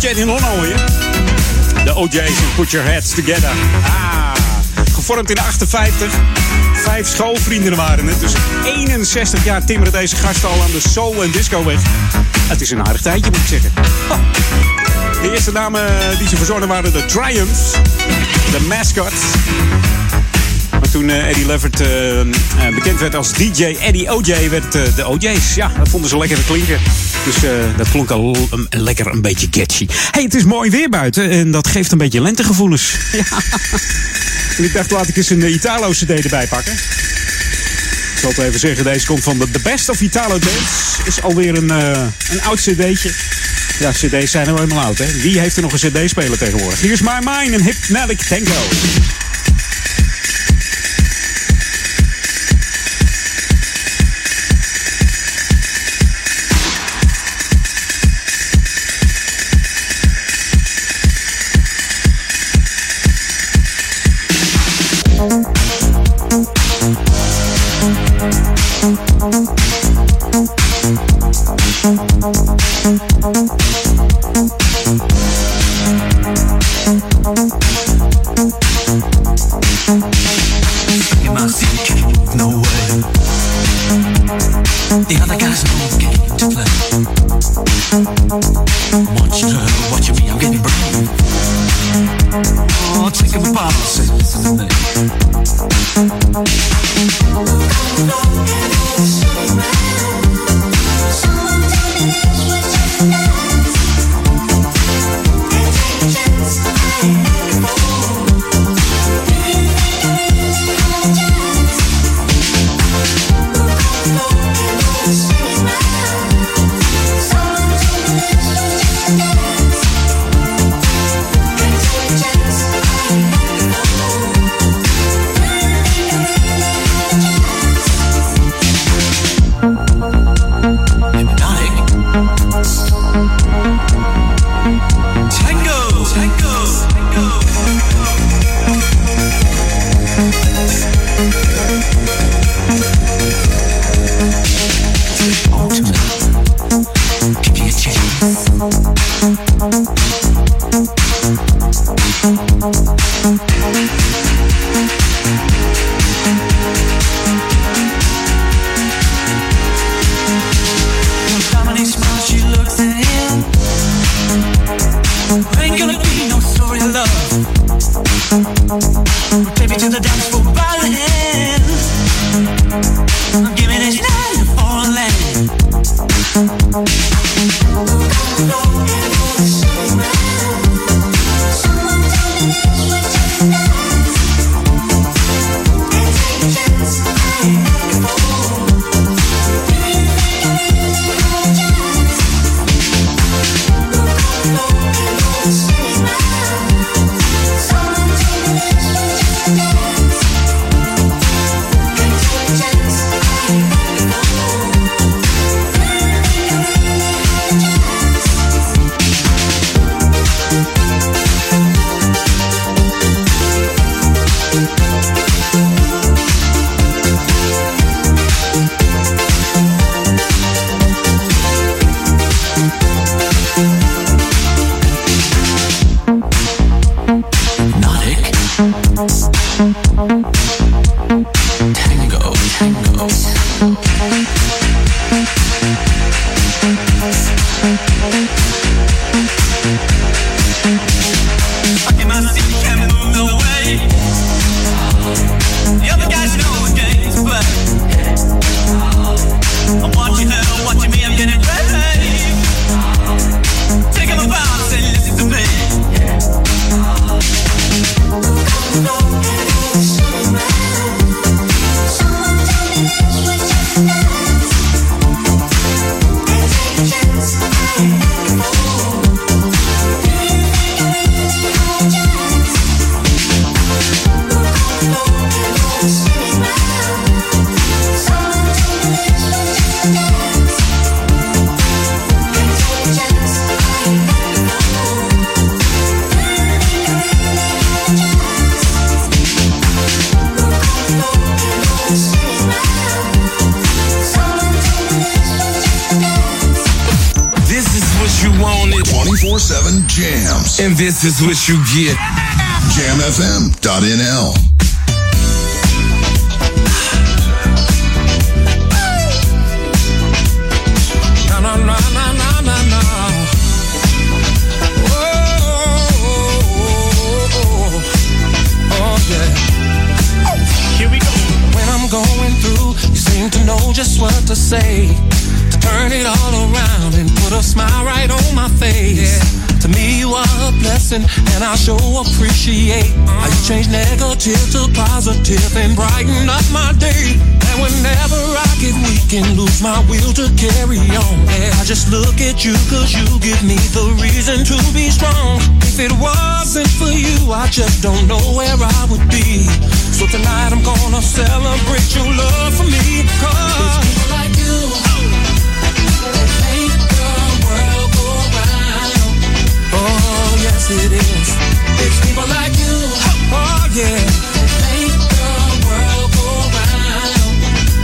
D: Uurtje in hier. De OJ's en Put Your Heads Together. Ah, gevormd in 58. Vijf schoolvrienden waren het. Dus 61 jaar timmeren deze gasten al aan de soul en disco weg. Het is een aardig tijdje, moet ik zeggen. De eerste namen die ze verzonnen waren de Triumphs. De Mascots. Maar toen eh, Eddie Levert eh, eh, bekend werd als DJ Eddie OJ, werd eh, de OJ's. Ja, dat vonden ze lekker te klinken. Dus eh, dat klonk al lekker een beetje catchy. hey, het is mooi weer buiten en dat geeft een beetje lentegevoelens. Ja. En ik dacht, laat ik eens een eh, Italo-cd erbij pakken. Ik zal het even zeggen, deze komt van de The Best of Italo Dance. Is alweer een, eh, een oud cd'tje. Ja, cd's zijn nou helemaal oud, hè. Wie heeft er nog een cd-speler tegenwoordig? Hier is My Mind, een Hypnotic Tango.
I: Tango,
J: And this is what you
I: just look at you cause you give me the reason to be strong. If it wasn't for you, I just don't know where I would be. So tonight I'm gonna celebrate your love for me. Cause people like you that make the world go. Oh, yes it is. It's people like you. Oh, yeah. That make the world go round.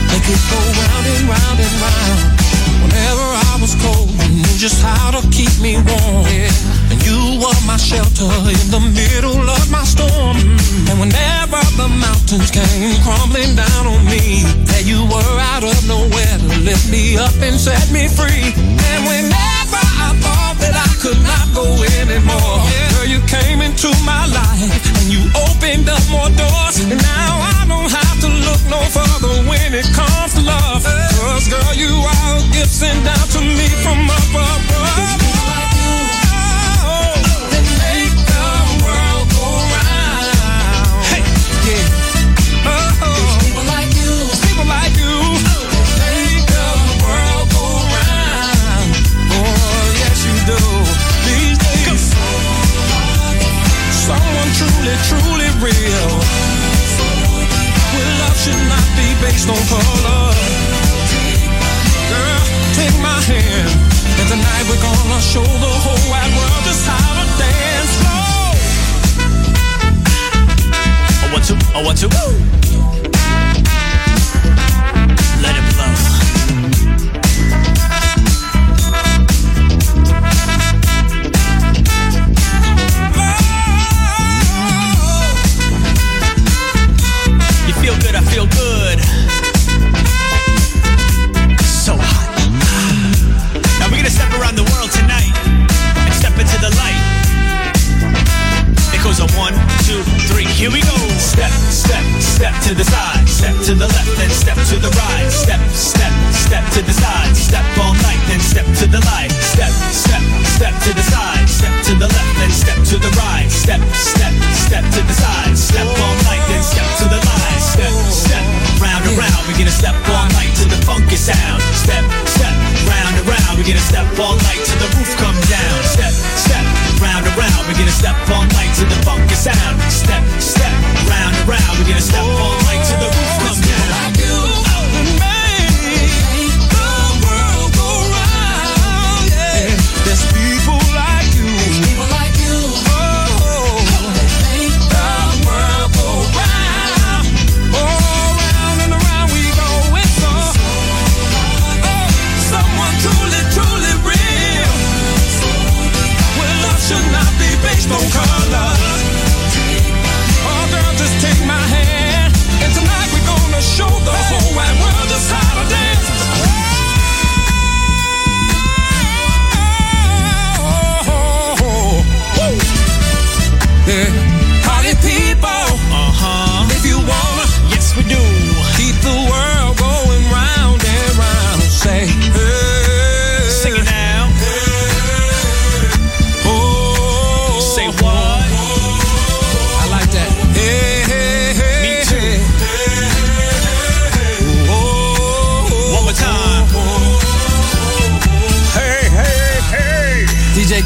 I: Make it go round and round and round. Whenever was cold, you knew just how to keep me warm. And you were my shelter in the middle of my storm. And whenever the mountains came crumbling down on me, there you were out of nowhere to lift me up and set me free. And whenever could not go anymore, girl, you came into my life and you opened up more doors. And now I don't have to look no further when it comes to love. Cause girl, you are a gift sent down to me from above. Should not be based on color. Girl, take my hand. And tonight we're gonna show the whole wide world just how to dance slow.
T: Oh, one, two, oh, one, two. Let it flow. Here we go. Step, step, step to the side, step to the left, then step to the right. Step, step, step to the side, step all night, then step to the light. Step, step, step to the side, step to the left, then step to the right. Step, step, step to the side, step all night, then step to the light. Step, step, round and round, we're gonna step all night to the funky sound. Step, step, round and round, we're gonna step all night till the roof come down. Step, step, round and round, we're gonna step all night to the funky sound. Step, step, round and round, we're gonna step all night till the roof come down.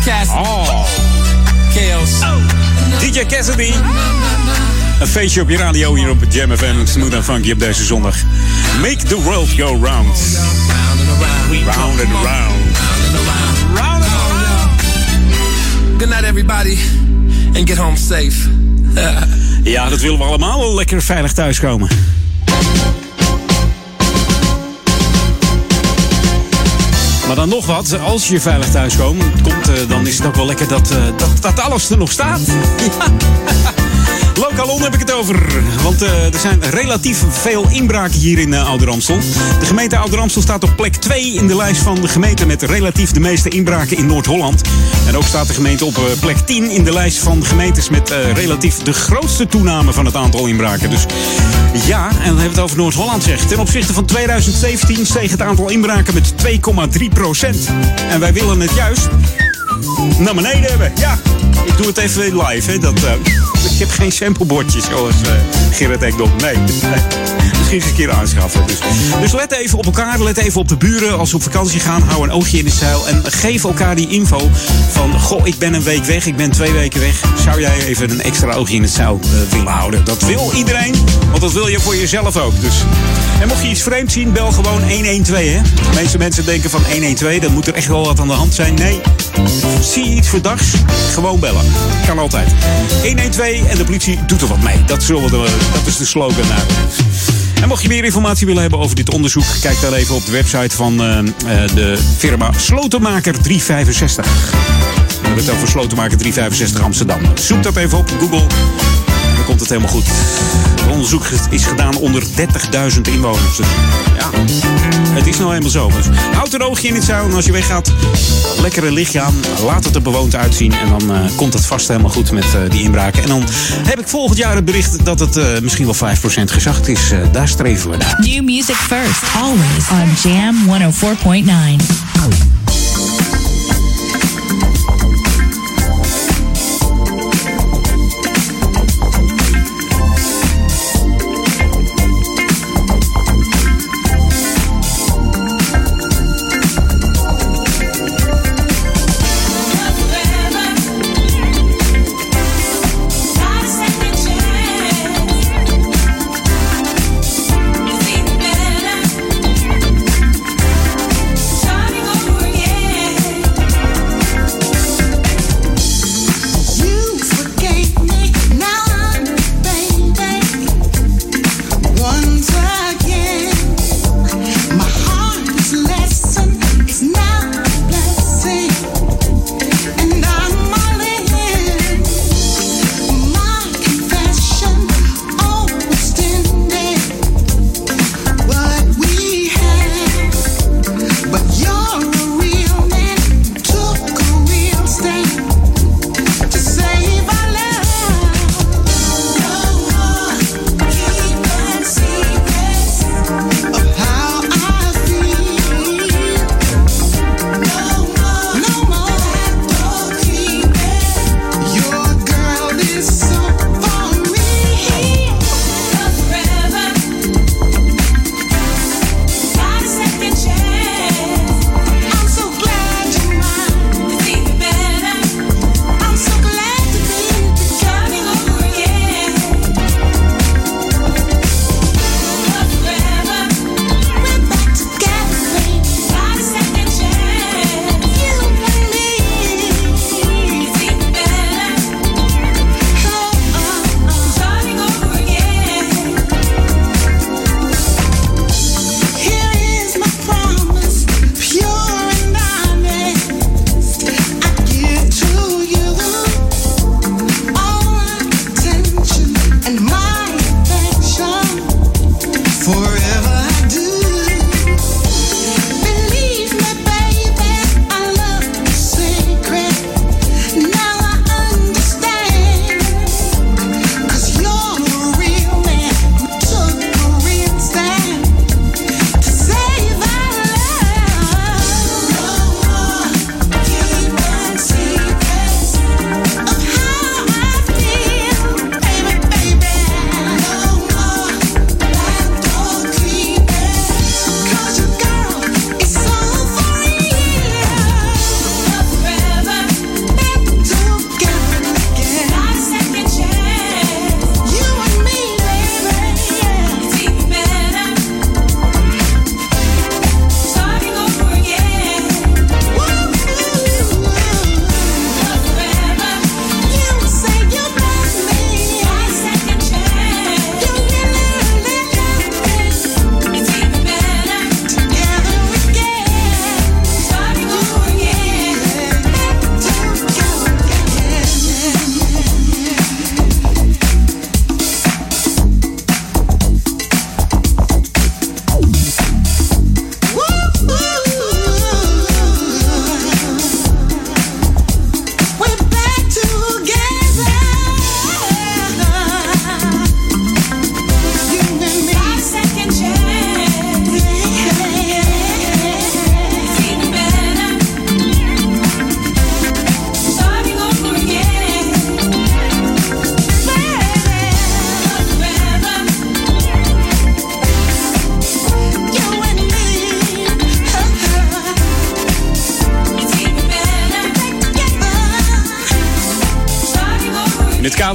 I: Cassidy.
D: Oh.
I: Chaos.
D: DJ Cassidy. Een feestje op je radio hier op Jam FM. Smooth and funky op deze zondag. Make the world go round. Round and round.
I: Round and around. Good night, everybody. And get home safe.
D: Ja, dat willen we allemaal wel lekker veilig thuiskomen. Maar dan nog wat, als je veilig thuis komt, komt eh, dan is het ook wel lekker dat, eh, dat, dat alles er nog staat. Lokalon heb ik het over. Want eh, er zijn relatief veel inbraken hier in uh, Ouder Amstel. De gemeente Ouder Amstel staat op plek 2 in de lijst van de gemeenten met relatief de meeste inbraken in Noord-Holland. En ook staat de gemeente op uh, plek 10 in de lijst van gemeentes met relatief de grootste toename van het aantal inbraken. Dus ja, en dan hebben we het over Noord-Holland zeg. Ten opzichte van 2017 steeg het aantal inbraken met 2,3 procent. En wij willen het juist naar beneden hebben. Ja, ik doe het even live. Hè. Dat, uh, ik heb geen samplebordjes zoals uh, Gerrit Ekdom. Nee, nee. Een keer aanschaffen. Dus. dus let even op elkaar, let even op de buren. Als ze op vakantie gaan, hou een oogje in de zeil. En geef elkaar die info van... Goh, ik ben een week weg, ik ben twee weken weg. Zou jij even een extra oogje in het zeil uh, willen houden? Dat wil iedereen, want dat wil je voor jezelf ook. Dus. En mocht je iets vreemd zien, bel gewoon 112. Hè? De meeste mensen denken van 112, dan moet er echt wel wat aan de hand zijn. Nee, zie je iets verdachts, gewoon bellen. Kan altijd. 112 en de politie doet er wat mee. Dat, zullen we, dat is de slogan. En mocht je meer informatie willen hebben over dit onderzoek, kijk dan even op de website van uh, uh, de firma Slotenmaker 365. We hebben het over Slotenmaker 365 Amsterdam. Zoek dat even op Google. Komt het helemaal goed. Het onderzoek is gedaan onder 30.000 inwoners. Dus ja, het is nou eenmaal zo. Dus houd een oogje in het zuil en als je weggaat, lekker een lichtje aan. Laat het er bewoond uitzien en dan uh, komt het vast helemaal goed met uh, die inbraken. En dan heb ik volgend jaar het bericht dat het uh, misschien wel 5% gezacht is. daar streven we naar.
F: New music first, always on Jam 104.9.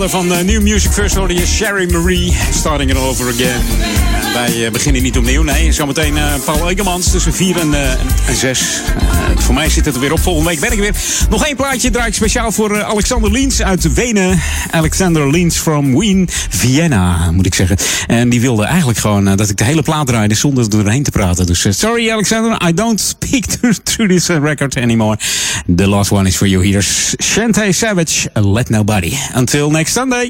D: van eh, New Music First hoorde je Sherry Marie, Starting It Over Again. Wij eh, beginnen niet opnieuw, nee. Zometeen eh, Paul Egermans tussen 4 en, en 6. voor mij zit het er weer op. Volgende week ben ik weer. Nog één plaatje draai ik speciaal voor Alexander Liens uit Wenen. Alexander Liens from Wien, Vienna, moet ik zeggen. En die wilde eigenlijk gewoon dat ik de hele plaat draaide zonder er doorheen te praten. Dus sorry Alexander, I don't speak through this uh, record anymore. The last one is for you. Here's Shantae Savage, Let Nobody. Until next Sunday.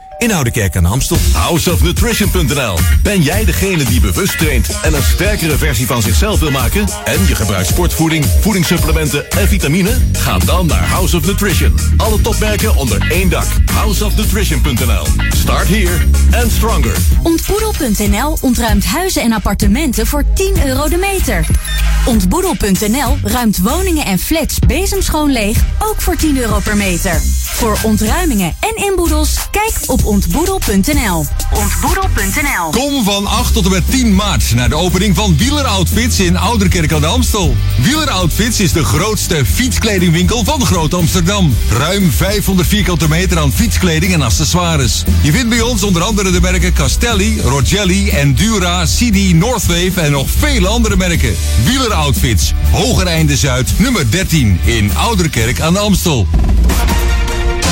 U: in Oudekerk aan de Amstel.
L: Houseofnutrition.nl Ben jij degene die bewust traint en een sterkere versie van zichzelf wil maken? En je gebruikt sportvoeding, voedingssupplementen en vitamine? Ga dan naar House of Nutrition. Alle topmerken onder één dak. Houseofnutrition.nl Start here and stronger.
M: Ontboedel.nl ontruimt huizen en appartementen voor 10 euro de meter. Ontboedel.nl ruimt woningen en flats bezemschoon leeg, ook voor 10 euro per meter. Voor ontruimingen en inboedels, kijk op ontboedel.nl. Ontboedel.nl
K: Kom van 8 tot en met 10 maart naar de opening van Wieler Outfits in Ouderkerk aan de Amstel. Wieler Outfits is de grootste fietskledingwinkel van Groot Amsterdam. Ruim 500 vierkante meter aan fietskleding en accessoires. Je vindt bij ons onder andere de merken Castelli, Rogelli, Endura, CD, Northwave en nog vele andere merken. Wieler Outfits, Hogereinde Zuid, nummer 13 in Ouderkerk aan de Amstel.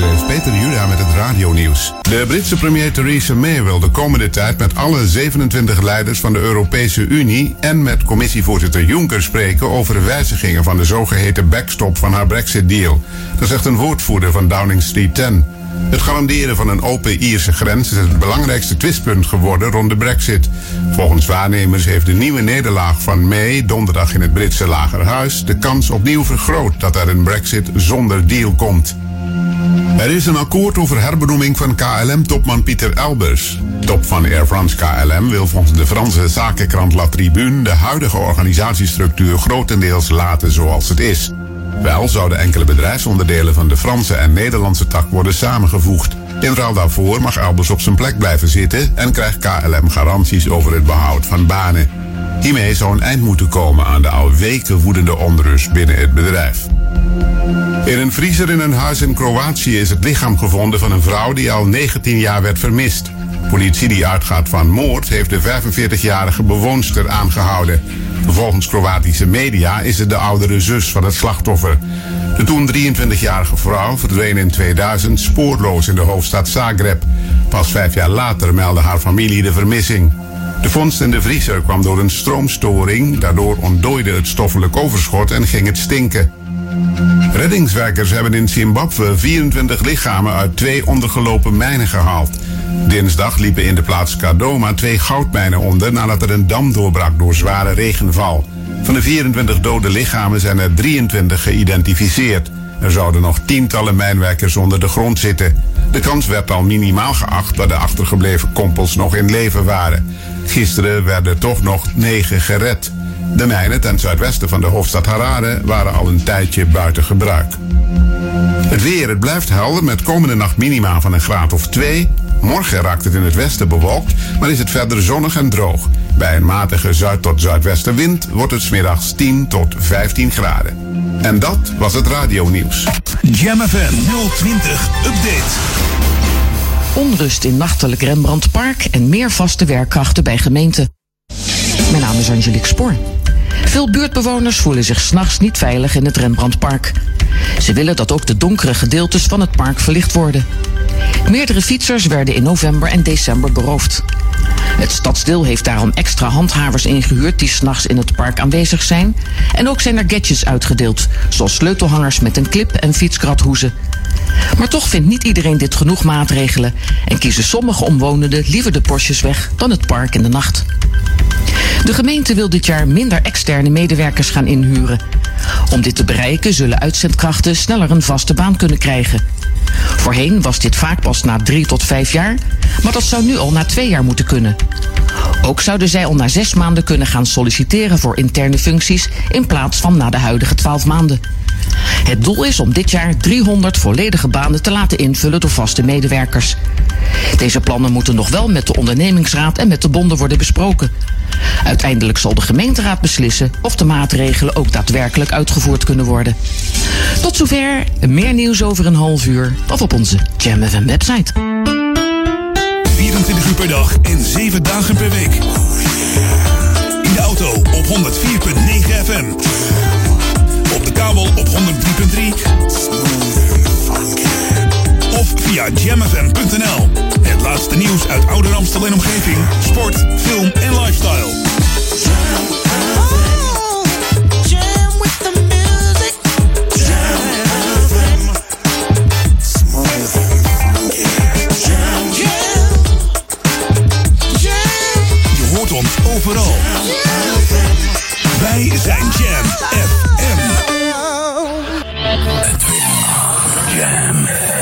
O: Dit is Peter Juda met het radionieuws. De Britse premier Theresa May wil de komende tijd met alle 27 leiders van de Europese Unie en met commissievoorzitter Juncker spreken over wijzigingen van de zogeheten backstop van haar Brexit-deal. Dat zegt een woordvoerder van Downing Street 10. Het garanderen van een open Ierse grens is het belangrijkste twistpunt geworden rond de Brexit. Volgens waarnemers heeft de nieuwe nederlaag van May donderdag in het Britse Lagerhuis de kans opnieuw vergroot dat er een Brexit zonder deal komt. Er is een akkoord over herbenoeming van KLM-topman Pieter Elbers. Top van Air France KLM wil volgens de Franse zakenkrant La Tribune de huidige organisatiestructuur grotendeels laten zoals het is. Wel zouden enkele bedrijfsonderdelen van de Franse en Nederlandse tak worden samengevoegd. In ruil daarvoor mag Elbers op zijn plek blijven zitten en krijgt KLM garanties over het behoud van banen. Hiermee zou een eind moeten komen aan de al weken woedende onrust binnen het bedrijf. In een vriezer in een huis in Kroatië is het lichaam gevonden van een vrouw die al 19 jaar werd vermist. Politie die uitgaat van moord heeft de 45-jarige bewoonster aangehouden. Volgens Kroatische media is het de oudere zus van het slachtoffer. De toen 23-jarige vrouw verdween in 2000 spoorloos in de hoofdstad Zagreb. Pas vijf jaar later meldde haar familie de vermissing. De vondst in de vriezer kwam door een stroomstoring. Daardoor ontdooide het stoffelijk overschot en ging het stinken. Reddingswerkers hebben in Zimbabwe 24 lichamen uit twee ondergelopen mijnen gehaald. Dinsdag liepen in de plaats Kadoma twee goudmijnen onder nadat er een dam doorbrak door zware regenval. Van de 24 dode lichamen zijn er 23 geïdentificeerd. Er zouden nog tientallen mijnwerkers onder de grond zitten. De kans werd al minimaal geacht dat de achtergebleven kompels nog in leven waren. Gisteren werden toch nog negen gered. De mijnen ten zuidwesten van de hoofdstad Harare waren al een tijdje buiten gebruik. Het weer, het blijft helder met komende nacht minima van een graad of 2. Morgen raakt het in het westen bewolkt, maar is het verder zonnig en droog. Bij een matige zuid- tot zuidwestenwind wordt het smiddags 10 tot 15 graden. En dat was het radionieuws.
A: Jam FM 020 Update.
V: Onrust in nachtelijk Rembrandtpark en meer vaste werkkrachten bij gemeenten. Mijn naam is Angelique Spoor. Veel buurtbewoners voelen zich s'nachts niet veilig in het Rembrandtpark. Ze willen dat ook de donkere gedeeltes van het park verlicht worden. Meerdere fietsers werden in november en december beroofd. Het stadsdeel heeft daarom extra handhavers ingehuurd die s'nachts in het park aanwezig zijn. En ook zijn er gadgets uitgedeeld, zoals sleutelhangers met een clip en fietskrathoezen. Maar toch vindt niet iedereen dit genoeg maatregelen en kiezen sommige omwonenden liever de Porsches weg dan het park in de nacht. De gemeente wil dit jaar minder externe medewerkers gaan inhuren. Om dit te bereiken zullen uitzendkrachten sneller een vaste baan kunnen krijgen. Voorheen was dit vaak pas na drie tot vijf jaar, maar dat zou nu al na twee jaar moeten kunnen. Ook zouden zij al na zes maanden kunnen gaan solliciteren voor interne functies in plaats van na de huidige twaalf maanden. Het doel is om dit jaar 300 volledige banen te laten invullen door vaste medewerkers. Deze plannen moeten nog wel met de ondernemingsraad en met de bonden worden besproken. Uiteindelijk zal de gemeenteraad beslissen of de maatregelen ook daadwerkelijk uitgevoerd kunnen worden. Tot zover, meer nieuws over een half uur of op onze Jam FM website.
A: 24 uur per dag en 7 dagen per week. In de auto op 104.9 FM. Kabel op 103.3. Of via jamfm.nl. Het laatste nieuws uit Ouder Amstel en omgeving. Sport, film en lifestyle. Je hoort ons overal. Wij zijn Jam FM. Jam